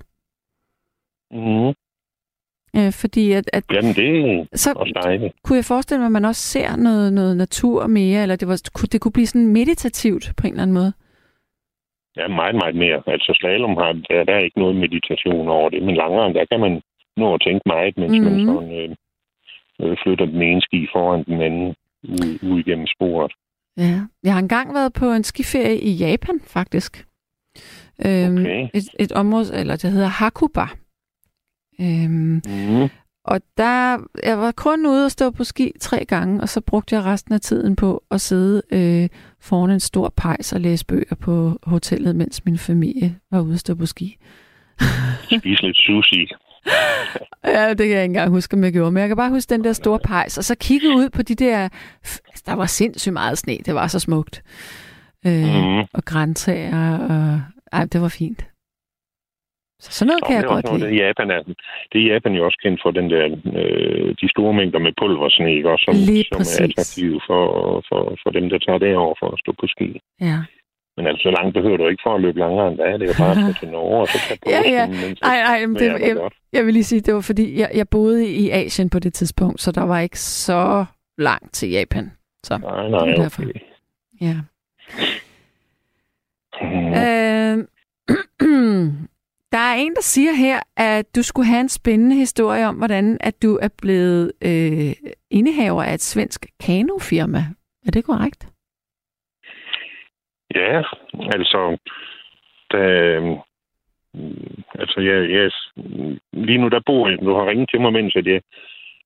Mm. Øh, fordi at, at Jamen, det så kunne jeg forestille mig, at man også ser noget, noget natur mere, eller det, var, det kunne blive sådan meditativt på en eller anden måde. Ja, meget, meget mere. Altså slalom har, der, der er ikke noget meditation over det, men langrend, der kan man nå at tænke meget, mens mm-hmm. man Mhm. sådan, øh, øh, flytter den ene ski foran den anden ud, ud igennem sporet. Ja. Jeg har engang været på en skiferie i Japan, faktisk. Øhm, Okay. et, et område, eller det hedder Hakuba. Øhm, Mm. Og der, jeg var kun ude og stå på ski tre gange, og så brugte jeg resten af tiden på at sidde øh, foran en stor pejs og læse bøger på hotellet, mens min familie var ude at stå på ski. Spise lidt sushi. Ja, det kan jeg ikke engang huske, om jeg gjorde. Men jeg kan bare huske den der store pejs, og så kigge ud på de der... altså, Der var sindssygt meget sne. Det var så smukt. Øh, Mm. Og græntager, og... Ej, det var fint. Så sådan noget Og kan jeg det er godt lide. det Japan er, det er Japan jo også kendt for den der, øh, de store mængder med pulversne, ikke? Også, som, Lige som præcis. er attraktive for, for, for dem, der tager derover for at stå på ski. Ja. Men altså, så langt behøver du ikke for at løbe langere der er det jo bare at til Norge, og så tage på Ja, ja. mens Ej, ej, men det, er jeg, godt. jeg vil lige sige, det var fordi, jeg, jeg boede i Asien på det tidspunkt, så der var ikke så langt til Japan. Så Nej, det nej, er derfor. okay. ja. Mm. Øh, der er en, der siger her, at du skulle have en spændende historie om, hvordan at du er blevet øh, indehaver af et svensk kanofirma. Er det korrekt? Ja, altså, da, mm, altså jeg, jeg, lige nu der bor jeg, du har ringet til mig, mens at jeg,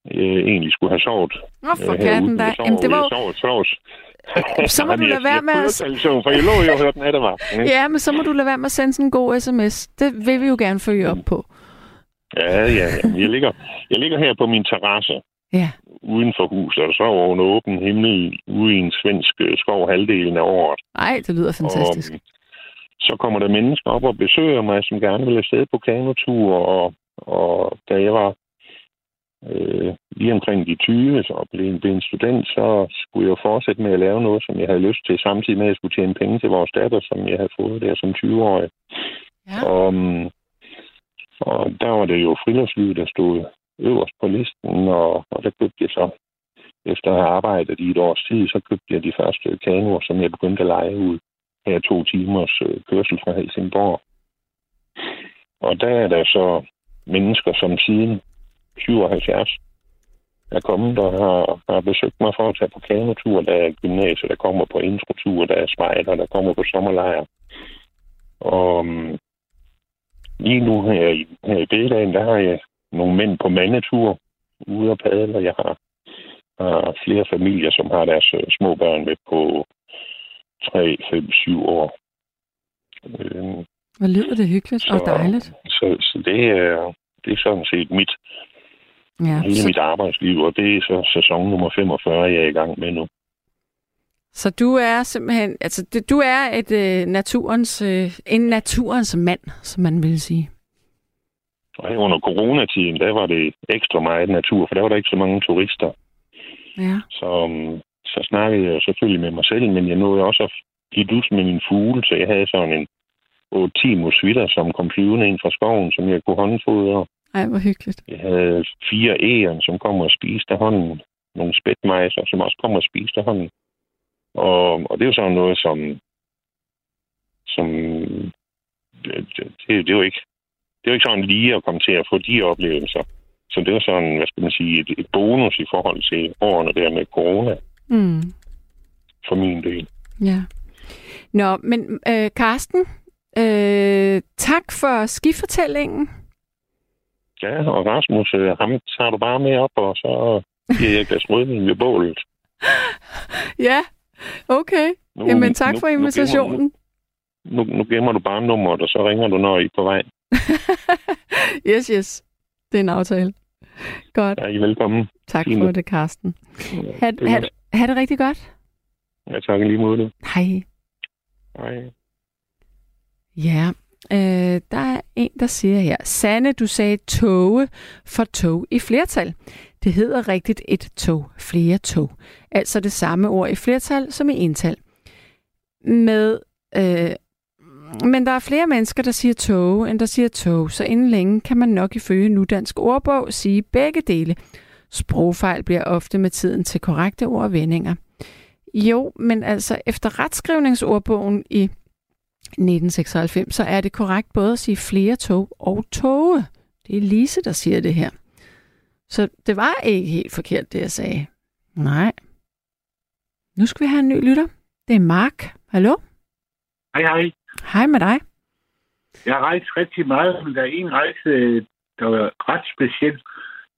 jeg egentlig skulle have sovet. Nå, for øh, katten da. Jamen, det var jo... sover, sover. Så må du lade være med jeg, at... jeg, jeg, for jeg lå jo og hørte nattevagten. ikke? Ja, men så må du lade være med at sende sådan en god sms. Det vil vi jo gerne følge op på. Ja, ja, ja. Jeg ligger, jeg ligger her på min terrasse Ja. uden for huset, og så over en åben himmel ude i en svensk øh, skov halvdelen af året. Ej, det lyder fantastisk. Og, så kommer der mennesker op og besøger mig, som gerne vil afsted på kanotur, og, og da jeg var øh, lige omkring de 20, så blev, blev en student, så skulle jeg fortsætte med at lave noget, som jeg havde lyst til, samtidig med at jeg skulle tjene penge til vores datter, som jeg havde fået der som 20-årig. Ja. Og, mm, og der var det jo friluftslivet, der stod øverst på listen, og, og der købte jeg så, efter at have arbejdet i et års tid, så købte jeg de første kanoer, som jeg begyndte at lege ud her to timers øh, kørsel fra Helsingborg. Og der er der så mennesker, som siden 77 er kommet og har, har besøgt mig for at tage på kanotur. Der er gymnasier, der kommer på introtur, der er spejder, der kommer på sommerlejr. Og um, lige nu her i, her i bededagen, der har jeg nogle mænd på mandetur ude og padle, og jeg har, har flere familier, som har deres øh, små børn med på 3, 5, 7 år. Øhm, Hvor lyder det hyggeligt og dejligt. så, så det, er, det er sådan set mit, Ja, hele så, mit arbejdsliv, og det er så sæson nummer 45, jeg er i gang med nu. så du er simpelthen, altså det- du er et øh, naturens, øh, en naturens mand, som man vil sige. Og her under coronatiden, der var det ekstra meget natur, for der var der ikke så mange turister. Ja. Så, um, så snakkede jeg selvfølgelig med mig selv, men jeg nåede også at give dus med min fugle, så jeg havde sådan en 8-10 musvitter, som kom flyvende ind fra skoven, som jeg kunne håndfodre. Ej, hvor hyggeligt. Jeg havde fire æren, som kom og spiste af hånden. Nogle spætmejser, som også kom og spiste af hånden. Og, og det er jo sådan noget, som... som det, det, er jo ikke, det er jo ikke sådan lige at komme til at få de oplevelser. Så det var sådan, hvad skal man sige, et, et bonus i forhold til årene der med corona, Mm. for min del. Ja. Nå, men øh, Karsten, øh, tak for skifortællingen. Ja, og Rasmus, øh, ham tager du bare med op, og så giver jeg et glas rødvin ved bålet. Ja, okay. Nu, Jamen tak nu- for nu invitationen. Nu, nu gemmer du bare nummeret, og så ringer du, når I er på vej. yes, yes. Det er en aftale. Godt. Ja, I er velkommen. Tak fint. for det, Karsten. Ha, det er ha, godt. ha det rigtig godt. Jeg takker lige mod det. Hej. Hej. Ja, Øh, der er en, der siger her, Sanne, du sagde toge for tog i flertal. Det hedder rigtigt et tog, flere tog. Altså det samme ord i flertal som i ental. Med, øh, men der er flere mennesker, der siger toge, end der siger tog, så inden længe kan man nok ifølge Nudansk Ordbog sige begge dele. Sprogfejl bliver ofte med tiden til korrekte ord og vendinger. Jo, men altså efter retskrivningsordbogen i 1996, så er det korrekt både at sige flere tog og toge. Det er Lise, der siger det her. Så det var ikke helt forkert, det jeg sagde. Nej. Nu skal vi have en ny lytter. Det er Mark. Hallo? Hej, hej. Hej med dig. Jeg har rejst rigtig meget, men der er en rejse, der var ret speciel,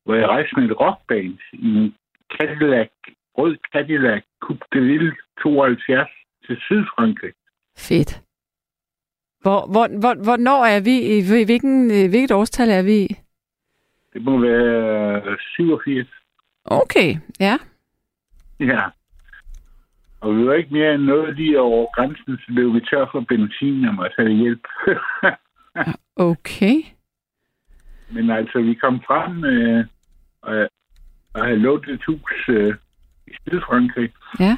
hvor jeg rejste med et rockband i en Cadillac, rød Cadillac Coupe de Ville 72 til Sydfrankrig. Fedt. Hvor, hvor, hvor, hvornår er vi? I hvilken, øh, hvilket årstal er vi i? Det må være 87. Okay, ja. Ja. Og vi var ikke mere end noget lige over grænsen, så blev vi tør for benzin og måtte have hjælp. okay. Men altså, vi kom frem øh, og, og havde lånt et hus øh, i Sydfrankrig. Ja.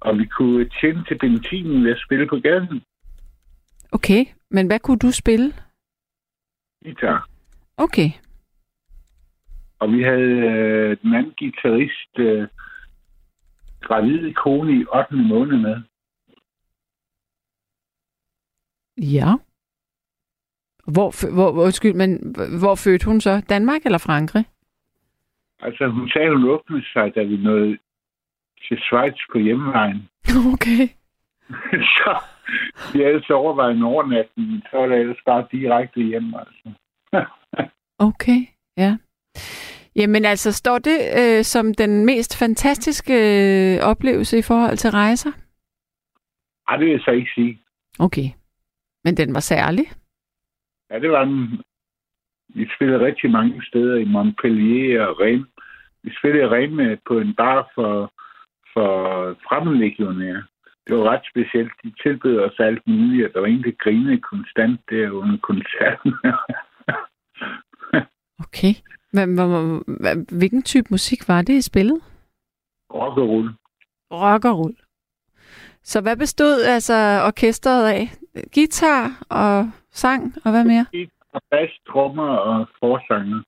Og vi kunne tjene til benzinen ved at spille på gaden. Okay, men hvad kunne du spille? Guitar. Okay. Og vi havde øh, den anden guitarist, øh, gravide kone i 8. måned med. Ja. Hvor, hvor, hvor, undskyld, men hvor fødte hun så? Danmark eller Frankrig? Altså, hun sagde, hun åbnede sig, da vi nåede til Schweiz på hjemmevejen. Okay. så vi havde så overvejet en overnatning, så var det ellers bare direkte hjem, altså. okay, ja. Jamen altså, står det øh, som den mest fantastiske øh, oplevelse i forhold til rejser? Nej, det vil jeg så ikke sige. Okay. Men den var særlig? Ja, det var den. Vi spillede rigtig mange steder i Montpellier og Rennes. Vi spillede i Rennes på en bar for, for fremmedlegionære. Det var ret specielt. De tilbød os alt muligt, og der var ingen, der grinede konstant der under koncerten. okay. Hvilken type musik var det, I spillede? Rock og roll. Rock og roll. Så hvad bestod altså orkestret af? Gitar og sang, og hvad mere? Gitar, bass, trommer og forsanger.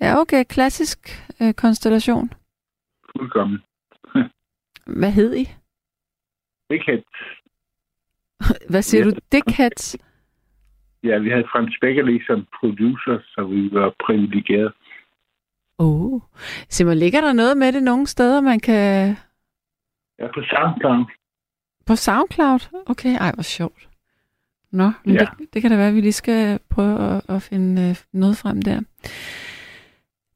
Ja, okay. Klassisk øh, konstellation. Fuldkommen. hvad hed I? Dickheads. hvad siger ja. du? Dickheads? Ja, vi havde Frans Beckerli som producer, så vi var privilegerede. Oh. Simon, ligger der noget med det nogle steder, man kan... Ja, på SoundCloud. På SoundCloud? Okay, ej, hvor sjovt. Nå, men ja. det, det kan da være, at vi lige skal prøve at, at finde øh, noget frem der.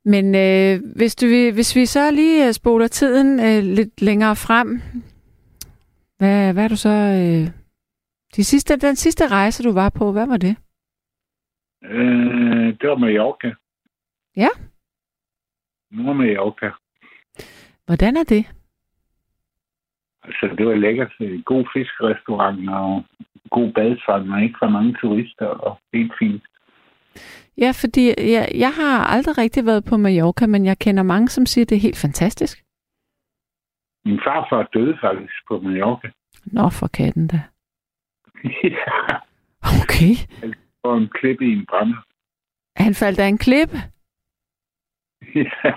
Men øh, hvis, du, hvis vi så lige øh, spoler tiden øh, lidt længere frem, hvad, hvad er du så... Øh, de sidste, den sidste rejse, du var på, hvad var det? Øh, det var Mallorca. Ja? Nord-Mallorca. Hvordan er det? Altså, det var lækkert. God fiskerestaurant og god badefang og ikke for mange turister og helt fint. Ja, fordi jeg, jeg har aldrig rigtig været på Mallorca, men jeg kender mange, som siger, at det er helt fantastisk. Min farfar døde faktisk på Mallorca. Nå, for katten da. ja. Okay. Han var en klippe i en brænder. Han faldt af en klippe? ja.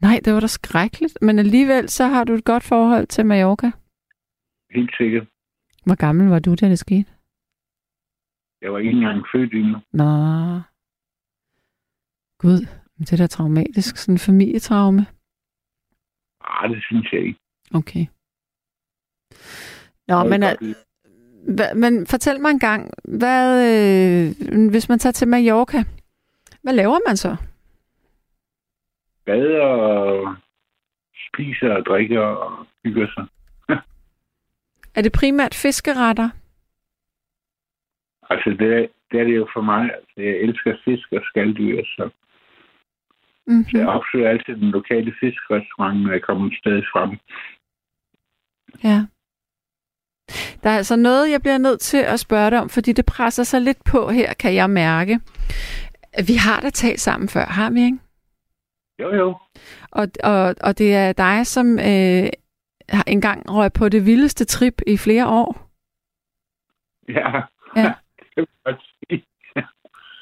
Nej, det var da skrækkeligt. Men alligevel, så har du et godt forhold til Mallorca. Helt sikkert. Hvor gammel var du, da det skete? Jeg var ikke engang født endnu. Nå. Gud, det er da traumatisk. Sådan en familietraume. Nej, ah, det synes jeg ikke. Okay. Nå, men, al- hva, men fortæl mig en gang, hvad, øh, hvis man tager til Mallorca, hvad laver man så? Bader og spiser og drikker og hygger sig. er det primært fiskeretter? Altså, det er, det er det jo for mig. Altså, jeg elsker fisk og skalddyr, så Mm-hmm. Så jeg opsøger altid den lokale fiskrestaurant, når jeg kommer et sted frem. Ja. Der er altså noget, jeg bliver nødt til at spørge dig om, fordi det presser sig lidt på her, kan jeg mærke. Vi har da talt sammen før, har vi ikke? Jo, jo. Og, og, og det er dig, som øh, har engang røg på det vildeste trip i flere år. Ja. Ja. Det.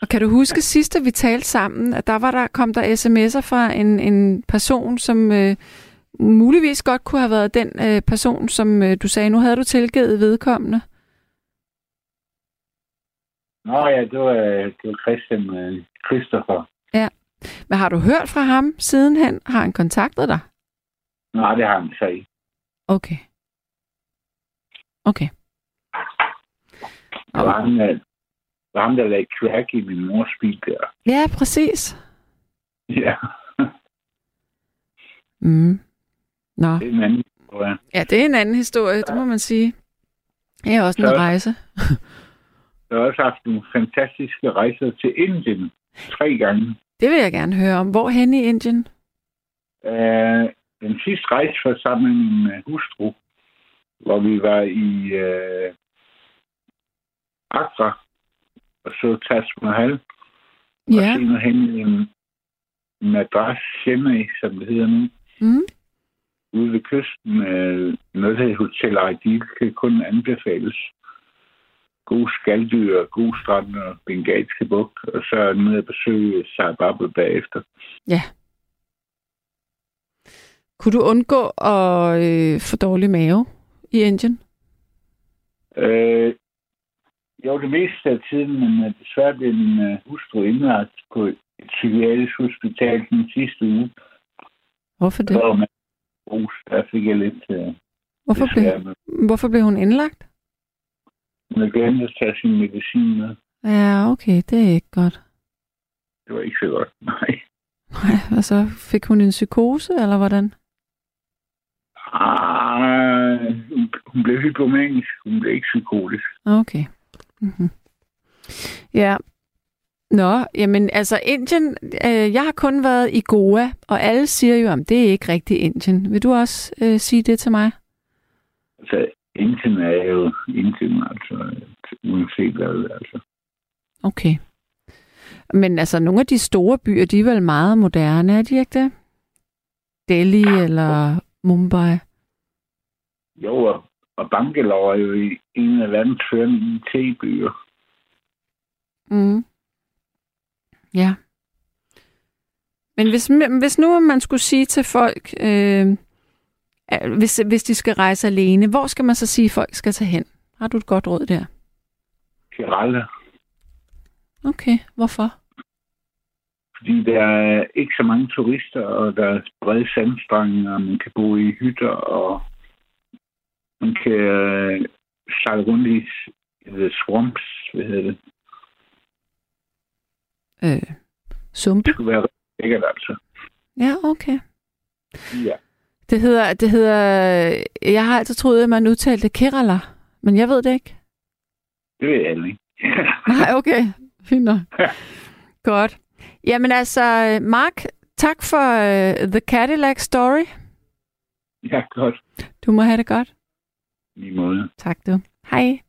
Og kan du huske sidste, vi talte sammen, at der var der kom der sms'er fra en, en person, som øh, muligvis godt kunne have været den øh, person, som øh, du sagde, nu havde du tilgivet vedkommende. Nå ja, det var, det var Christian øh, Christopher. Men har du hørt fra ham sidenhen? Har han kontaktet dig? Nej, det har han så ikke. Okay. Okay. Det var ham, der, det var ham, der lagde crack i min mors bil der. Ja, præcis. Ja, Mm. Nå. det er en anden historie. Ja, det er en anden historie, det må man sige. Det er også en Så- rejse. Jeg har også haft nogle fantastiske rejser til Indien. Tre gange. Det vil jeg gerne høre om. Hvor hen i Indien? Uh, den sidste rejse var sammen med min øh, hustru, hvor vi var i uh, Accra og så Taj Mahal. Og Ja. senere hen i en madras Chennai, som det hedder nu, Mm. Ude ved kysten. Uh, noget, der Hotel Aidil, kan kun anbefales. God skalddyr, god strand og bengalske bugt, og så ned og besøge Sarababel bagefter. Ja. Kunne du undgå at øh, få dårlig mave i Indien? Øh, jo, det meste af tiden, men øh, desværre blev min øh, hustru indlagt på et psykiatrisk hospital den sidste uge. Hvorfor det? Var man rus, der fik jeg lidt øh, Hvorfor blev, hvorfor blev hun indlagt? Hun havde glemt at tage sin medicin med. Ja, okay, det er ikke godt. Det var ikke så godt, nej. Nej, og så fik hun en psykose, eller hvordan? Ah, hun- hun blev hypomanisk, hun blev ikke psykotisk. Okay. Mm-hmm. Ja. Nå, jamen altså Indien, øh, jeg har kun været i Goa, og alle siger jo, at det er ikke rigtig Indien. Vil du også øh, sige det til mig? Altså, Indien er jo Indien, altså, uanset hvad, altså. Okay. Men altså, nogle af de store byer, de er vel meget moderne, er de ikke det? Delhi eller Mumbai? Jo, og, Bangalore er jo en af verdens førende IT-byer. Mm. Ja. Men hvis, hvis nu man skulle sige til folk, øh, hvis, hvis de skal rejse alene, hvor skal man så sige, at folk skal tage hen? Har du et godt råd der? Kerala. Okay, hvorfor? Fordi der er ikke så mange turister, og der er brede sandstrande, og man kan bo i hytter, og man kan øh, sejle rundt i the swamps, hvad hedder det. Øh, sumpe? Det skulle være lækkert, altså. Ja, okay. Ja. Det hedder, det hedder, jeg har altid troet, at man udtalte Kerala, men jeg ved det ikke. Det ved jeg ikke. Nej, okay. Fint nok. Godt. Jamen altså, Mark, tak for uh, The Cadillac Story. ja, godt. Du må have det godt. I måde. Tak du. Hej.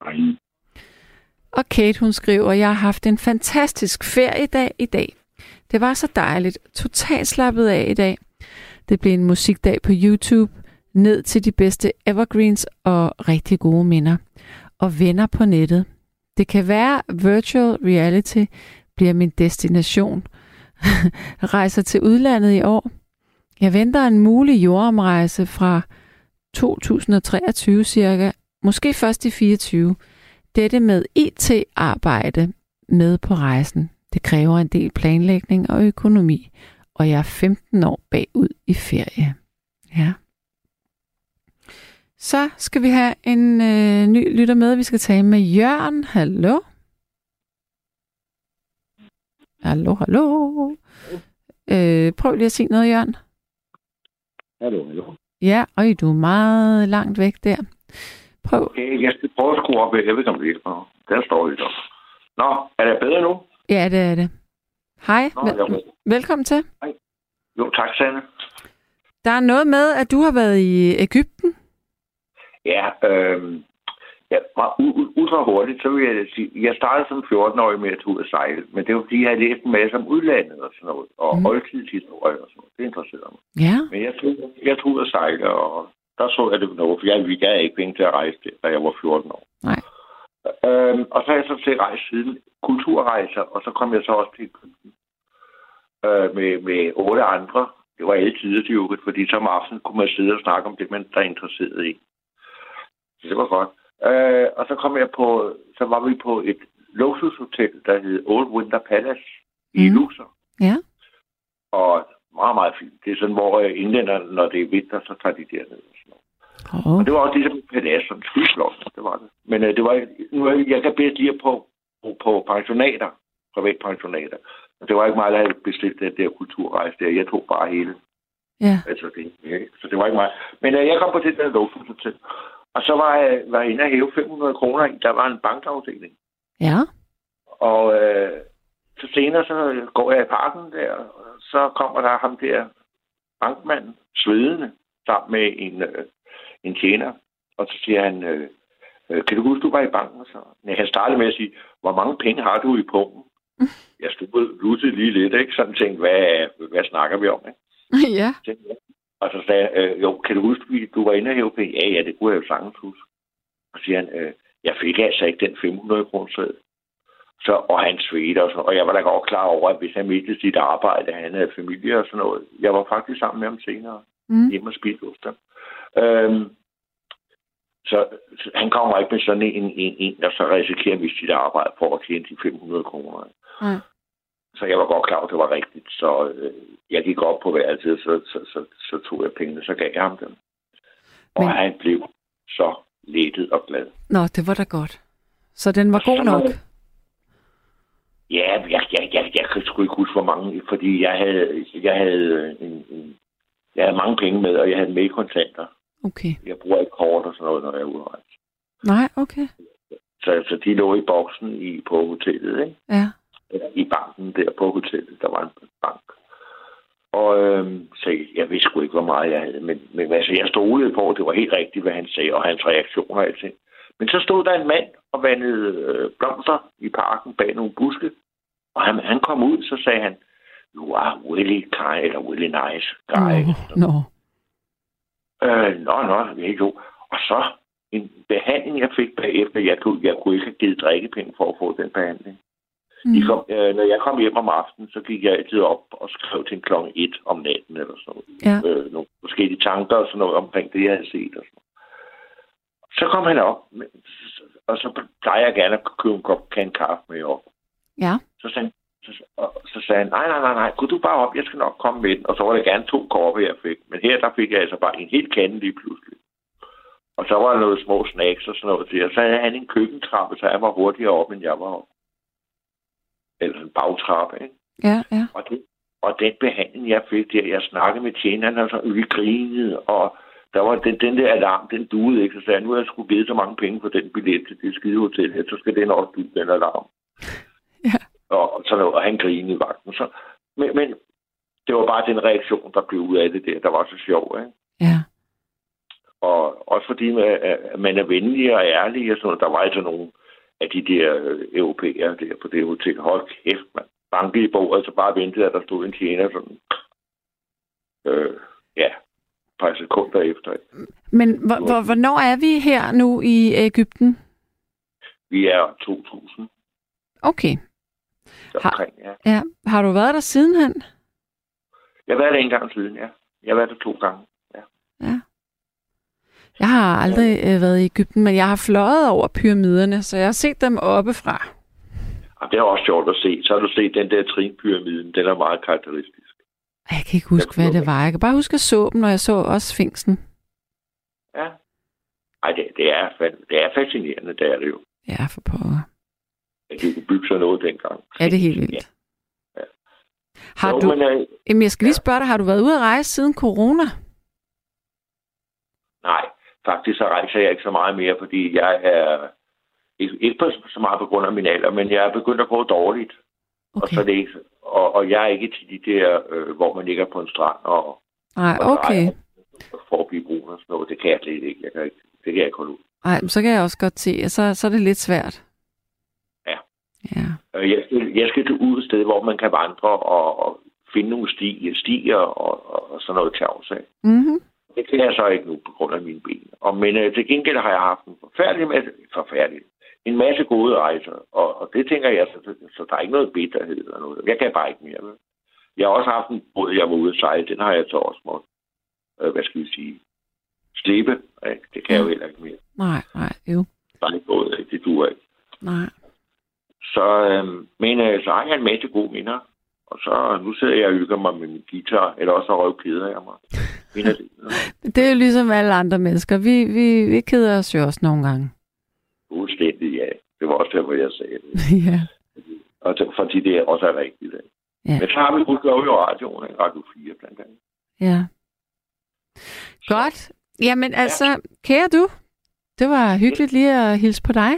Ej. Og Kate, hun skriver, jeg har haft en fantastisk feriedag i dag. Det var så dejligt. Totalt slappet af i dag. Det blev en musikdag på YouTube. Ned til de bedste evergreens og rigtig gode minder. Og venner på nettet. Det kan være virtual reality bliver min destination. Rejser til udlandet i år. Jeg venter en mulig jordomrejse fra 2023 cirka. Måske først i 24 dette med IT-arbejde med på rejsen. Det kræver en del planlægning og økonomi, og jeg er 15 år bagud i ferie. Ja. Så skal vi have en øh, ny lytter med. Vi skal tale med Jørgen. Hallo? Hallo, hallo. Øh, prøv lige at sige noget, Jørgen. Hallo, hallo. Ja, og du er meget langt væk der. Prøv. Okay, jeg skal prøve at skrue op. Jeg ved ikke, om det virker. Der står lidt op. Nå, er det bedre nu? Ja, det er det. Hej, Nå, vel- velkommen til. Jo, tak, Sanne. Der er noget med, at du har været i Ægypten. Ja, øh, ja meget u- u- ultra hurtigt, så vil jeg sige, jeg startede som 14-årig med at tage ud og sejle, men det var fordi, jeg havde læst en masse om udlandet og sådan noget, og mm. oldtidshistorie og sådan noget. Det interesserede mig. Ja. Men jeg tog, jeg tog ud og sejle, og der så jeg det noget, for jeg, vi gav ikke penge til at rejse det, da jeg var 14 år. Nej. Øhm, og så har jeg så til rejse siden kulturrejser, og så kom jeg så også til Egypten øh, med, med otte andre. Det var alle tider til uget, fordi så om aftenen kunne man sidde og snakke om det, man der er interesseret i. Så det var godt. Øh, og så kom jeg på, så var vi på et luksushotel, der hed Old Winter Palace i mm. Luxor. Ja. Og meget, meget fint. Det er sådan, hvor øh, englænderne, når det er vinter, så tager de derned. Oh. Og det var også ligesom en palads, som skidslot, det var det. Men øh, det var, nu, jeg kan bedst lide på, på, på pensionater, privatpensionater. Og det var ikke mig, der havde bestilt den der kulturrejse der. Jeg tog bare hele. Ja. Altså det, ja, så det var ikke mig. Men øh, jeg kom på det der luksushotel. Og så var jeg, var inde og hæve 500 kroner i. Der var en bankafdeling. Ja. Og øh, så senere så går jeg i parken der, og så kommer der ham der bankmanden, svedende, sammen med en, øh, en tjener. Og så siger han, øh, øh, kan du huske, du var i banken? Så Nej, han startede med at sige, hvor mange penge har du i pungen? Jeg stod lussede lige lidt, ikke? Sådan tænkte, hvad, hvad snakker vi om, ikke? ja. Tænkte. Og så sagde jeg, øh, jo, kan du huske, du var inde og hæve penge? Ja, ja, det kunne jeg jo sagtens huske. Og så siger han, øh, jeg fik altså ikke den 500 kroner sæd. Så, og han svedte og sådan Og jeg var da godt klar over, at hvis han mistede sit arbejde, han havde familie og sådan noget. Jeg var faktisk sammen med ham senere. Mm. Hjemme og spiste hos dem. Øhm, så, så, han kommer ikke med sådan en, en, en der så risikerer at miste sit arbejde for at tjene de 500 kroner. Nej. Så jeg var godt klar at det var rigtigt. Så øh, jeg gik op på værelset, så, så, så, så tog jeg pengene, så gav jeg ham dem. Og Men- han blev så lettet og glad. Nå, det var da godt. Så den var Og god nok. Ja, jeg, jeg, jeg, jeg kan sgu ikke huske, hvor mange, fordi jeg havde, jeg havde, en, en, jeg havde mange penge med, og jeg havde med i kontanter. Okay. Jeg bruger ikke kort og sådan noget, når jeg er ude rejse. Nej, okay. Så, så de lå i boksen i, på hotellet, ikke? Ja. I banken der på hotellet. Der var en bank. Og øhm, så jeg, vidste sgu ikke, hvor meget jeg havde. Men, men altså, jeg stolede på, at det var helt rigtigt, hvad han sagde, og hans reaktioner og alting. Men så stod der en mand og vandede øh, blomster i parken bag nogle buske. Og han, han kom ud, så sagde han, you are really kind, eller really nice guy. Nå, nå. Øh, nå, nå, ja, jo. Og så en behandling, jeg fik bagefter. Jeg kunne, jeg kunne ikke have givet drikkepenge for at få den behandling. Mm. De kom, øh, når jeg kom hjem om aftenen, så gik jeg altid op og skrev til klokken 1 om natten eller sådan noget. Ja. Øh, nogle forskellige tanker og sådan noget omkring det, jeg havde set. Og sådan noget. Så kom han op, og så plejer jeg gerne at købe en kop kan kaffe med op. Ja. Så sagde, han- så, og, så sagde han, nej, nej, nej, nej, kunne du bare op, jeg skal nok komme med den. Og så var det gerne to kopper, jeg fik. Men her, der fik jeg altså bare en helt kande lige pludselig. Og så var der noget små snacks og sådan noget til. Og så havde han en køkkentrappe, så jeg var hurtigere op, end jeg var op. Eller en bagtrappe, ikke? Ja, ja. Og, det, og den behandling, jeg fik der, jeg snakkede med tjeneren, og så vi grinede, og der var den, den der alarm, den duede ikke. Så sagde jeg, nu har jeg sgu givet så mange penge for den billet til det skide hotel her, så skal den også due, den alarm. Og, sådan noget, og han grinede i vagten. Så, men, men det var bare den reaktion, der blev ud af det der, der var så sjov, ikke? Ja. Og også fordi man, at man er venlig og ærlig og sådan noget. Der var altså nogle af de der øh, europæere der på det hotel. Hold kæft, man. Banke i bordet, så bare ventede, at der stod en tjener sådan. Øh, ja, et par sekunder efter. Men hvor, hvor, hvornår er vi her nu i Ægypten? Vi er 2000 Okay. Omkring, ja. Ja. Har du været der sidenhen? Jeg har været der en gang siden, ja. Jeg har været der to gange. Ja. Jeg har aldrig øh, været i Ægypten, men jeg har fløjet over pyramiderne, så jeg har set dem oppefra. Og det er også sjovt at se. Så har du set den der trinpyramiden. Den er meget karakteristisk. Jeg kan ikke huske, hvad det var. Jeg kan bare huske, at jeg så dem, når jeg så også fængslen. Ja. Ej, det, det, er, det er fascinerende, det er det jo. Ja, for pokker. At de kunne bygge sådan noget dengang. Ja, det er helt vildt. Ja. Har jo, du, Men, øh, jamen, jeg skal lige spørge dig, har du været ude at rejse siden corona? nej, faktisk så rejser jeg ikke så meget mere, fordi jeg er ikke, ikke så meget på grund af min alder, men jeg er begyndt at gå dårligt. Okay. Og, så er det ikke, og, og jeg er ikke til de der, øh, hvor man ligger på en strand og, Nej, og okay. drejer for at blive brun og sådan noget. Det kan jeg slet ikke. Jeg kan ikke. Det kan jeg ikke holde ud. Nej, så kan jeg også godt se, så, så er det lidt svært. Ja. Jeg skal, jeg skal til ud et sted, hvor man kan vandre og, og finde nogle stiger, stiger og, og, og sådan noget til afsag. Mm-hmm. Det kan jeg så ikke nu på grund af mine ben. Og, men øh, til gengæld har jeg haft en forfærdelig masse, forfærdelig, en masse gode rejser. Og, og det tænker jeg, så, så der er ikke noget bitterhed eller noget. Jeg kan bare ikke mere. Vel? Jeg har også haft en båd, jeg var ude at sejle. Den har jeg så også måttet, øh, hvad skal vi sige, slippe. Ikke? Det kan jeg jo heller ikke mere. Nej, nej, jo. Er ikke båd, ikke? det duer ikke. Nej. Så, øh, men øh, så har jeg en masse gode minder. Og så nu sidder jeg og hygger mig med min guitar, eller også røv keder jeg mig. Det. Det er jo ligesom alle andre mennesker. Vi, vi, vi keder os jo også nogle gange. Fuldstændig, ja. Det var også derfor, jeg sagde det. ja. Og det, fordi det også er rigtigt. Ja. Men så har vi udgave i radioen? Radio 4 blandt andet. Ja. Godt. Jamen altså, kære du, det var hyggeligt lige at hilse på dig.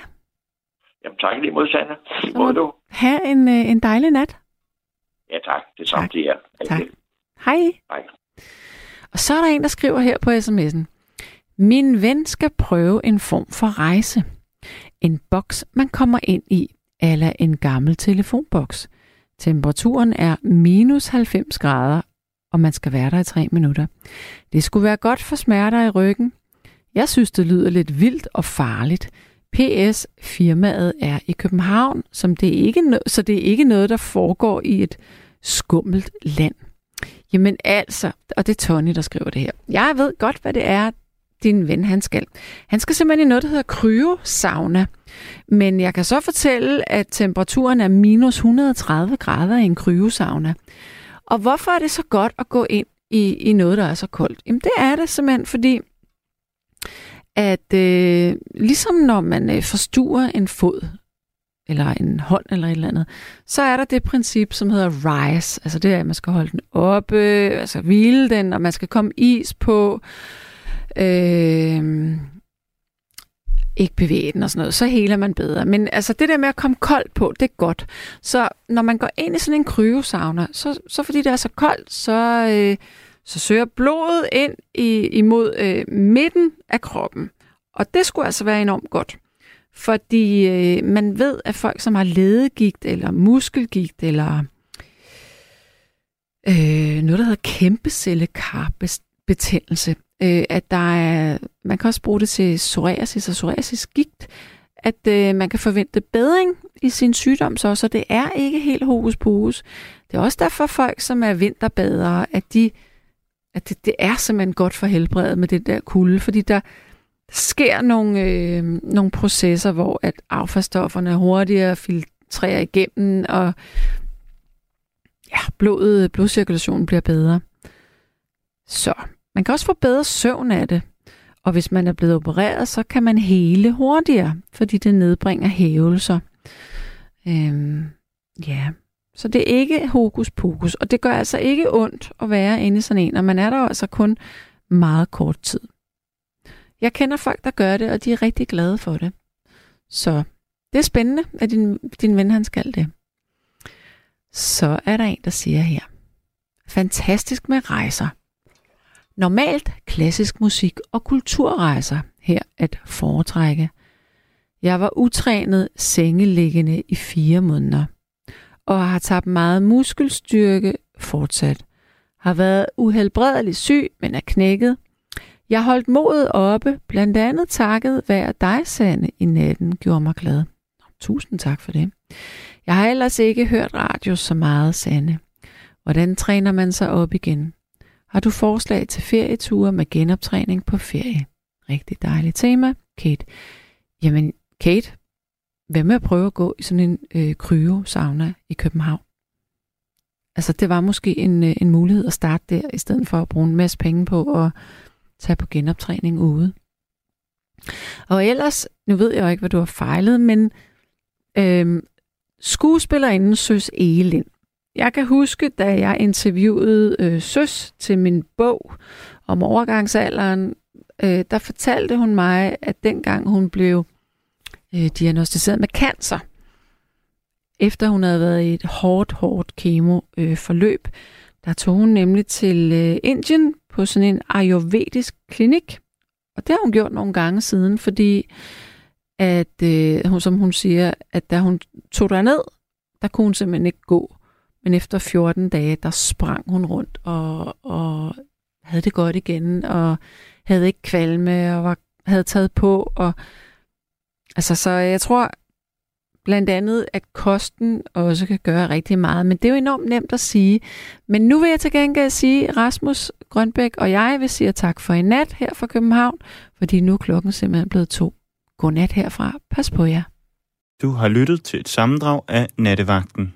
Jamen tak lige mod, Sanna. Så må du? Ha' en, øh, en dejlig nat. Ja, tak. Det er samme Tak. til jer. Tak. Hej. Hej. Og så er der en, der skriver her på sms'en. Min ven skal prøve en form for rejse. En boks, man kommer ind i, eller en gammel telefonboks. Temperaturen er minus 90 grader, og man skal være der i tre minutter. Det skulle være godt for smerter i ryggen. Jeg synes, det lyder lidt vildt og farligt. PS, firmaet er i København, som det er ikke no- så det er ikke noget, der foregår i et skummelt land. Jamen altså, og det er Tony, der skriver det her. Jeg ved godt, hvad det er, din ven han skal. Han skal simpelthen i noget, der hedder kryosauna. Men jeg kan så fortælle, at temperaturen er minus 130 grader i en kryosauna. Og hvorfor er det så godt at gå ind i, i noget, der er så koldt? Jamen det er det simpelthen, fordi at øh, ligesom når man øh, forstuer en fod, eller en hånd eller et eller andet, så er der det princip, som hedder rise. Altså det er, at man skal holde den oppe, altså hvile den, og man skal komme is på, øh, ikke bevæge den og sådan noget, så heler man bedre. Men altså det der med at komme koldt på, det er godt. Så når man går ind i sådan en kryosauna, så, så fordi det er så koldt, så, øh, så søger blodet ind i, imod øh, midten af kroppen. Og det skulle altså være enormt godt. Fordi øh, man ved, at folk, som har ledegigt, eller muskelgigt, eller øh, noget, der hedder kæmpecellekarbetændelse, øh, at der er, man kan også bruge det til psoriasis og psoriasisgigt, at øh, man kan forvente bedring i sin sygdom, så, så det er ikke helt hokus pokus. Det er også derfor folk, som er vinterbadere, at, de, at det, det er simpelthen godt for helbredet med det der kulde, fordi der sker nogle, øh, nogle processer, hvor at affaldsstofferne hurtigere filtrerer igennem, og ja, blodet, blodcirkulationen bliver bedre. Så man kan også få bedre søvn af det. Og hvis man er blevet opereret, så kan man hele hurtigere, fordi det nedbringer hævelser. Øhm, ja, så det er ikke hokus pokus, og det gør altså ikke ondt at være inde i sådan en, og man er der altså kun meget kort tid. Jeg kender folk, der gør det, og de er rigtig glade for det. Så det er spændende, at din, din ven han skal det. Så er der en, der siger her. Fantastisk med rejser. Normalt klassisk musik og kulturrejser her at foretrække. Jeg var utrænet sengeliggende i fire måneder, og har tabt meget muskelstyrke fortsat. Har været uhelbredeligt syg, men er knækket. Jeg holdt modet oppe, blandt andet takket være dig, Sande, i natten, gjorde mig glad. Tusind tak for det. Jeg har ellers ikke hørt radio så meget, Sande. Hvordan træner man sig op igen? Har du forslag til ferieture med genoptræning på ferie? Rigtig dejligt tema, Kate. Jamen, Kate, hvad med at prøve at gå i sådan en øh, kryo-sauna i København? Altså, det var måske en, øh, en mulighed at starte der, i stedet for at bruge en masse penge på at tage på genoptræning ude. Og ellers, nu ved jeg jo ikke, hvad du har fejlet, men øh, skuespillerinden Søs Egelind, jeg kan huske, da jeg interviewede øh, Søs til min bog om overgangsalderen, øh, der fortalte hun mig, at dengang hun blev øh, diagnostiseret med cancer, efter hun havde været i et hårdt, hårdt kemo-forløb, øh, der tog hun nemlig til øh, Indien på sådan en ayurvedisk klinik, Og det har hun gjort nogle gange siden, fordi at, øh, hun, som hun siger, at da hun tog ned, der kunne hun simpelthen ikke gå. Men efter 14 dage, der sprang hun rundt og, og havde det godt igen, og havde ikke kvalme, og var, havde taget på. Og, altså, så jeg tror blandt andet, at kosten også kan gøre rigtig meget. Men det er jo enormt nemt at sige. Men nu vil jeg til gengæld sige, Rasmus Grønbæk og jeg vil sige tak for i nat her fra København, fordi nu er klokken simpelthen blevet to. Godnat herfra. Pas på jer. Du har lyttet til et sammendrag af Nattevagten.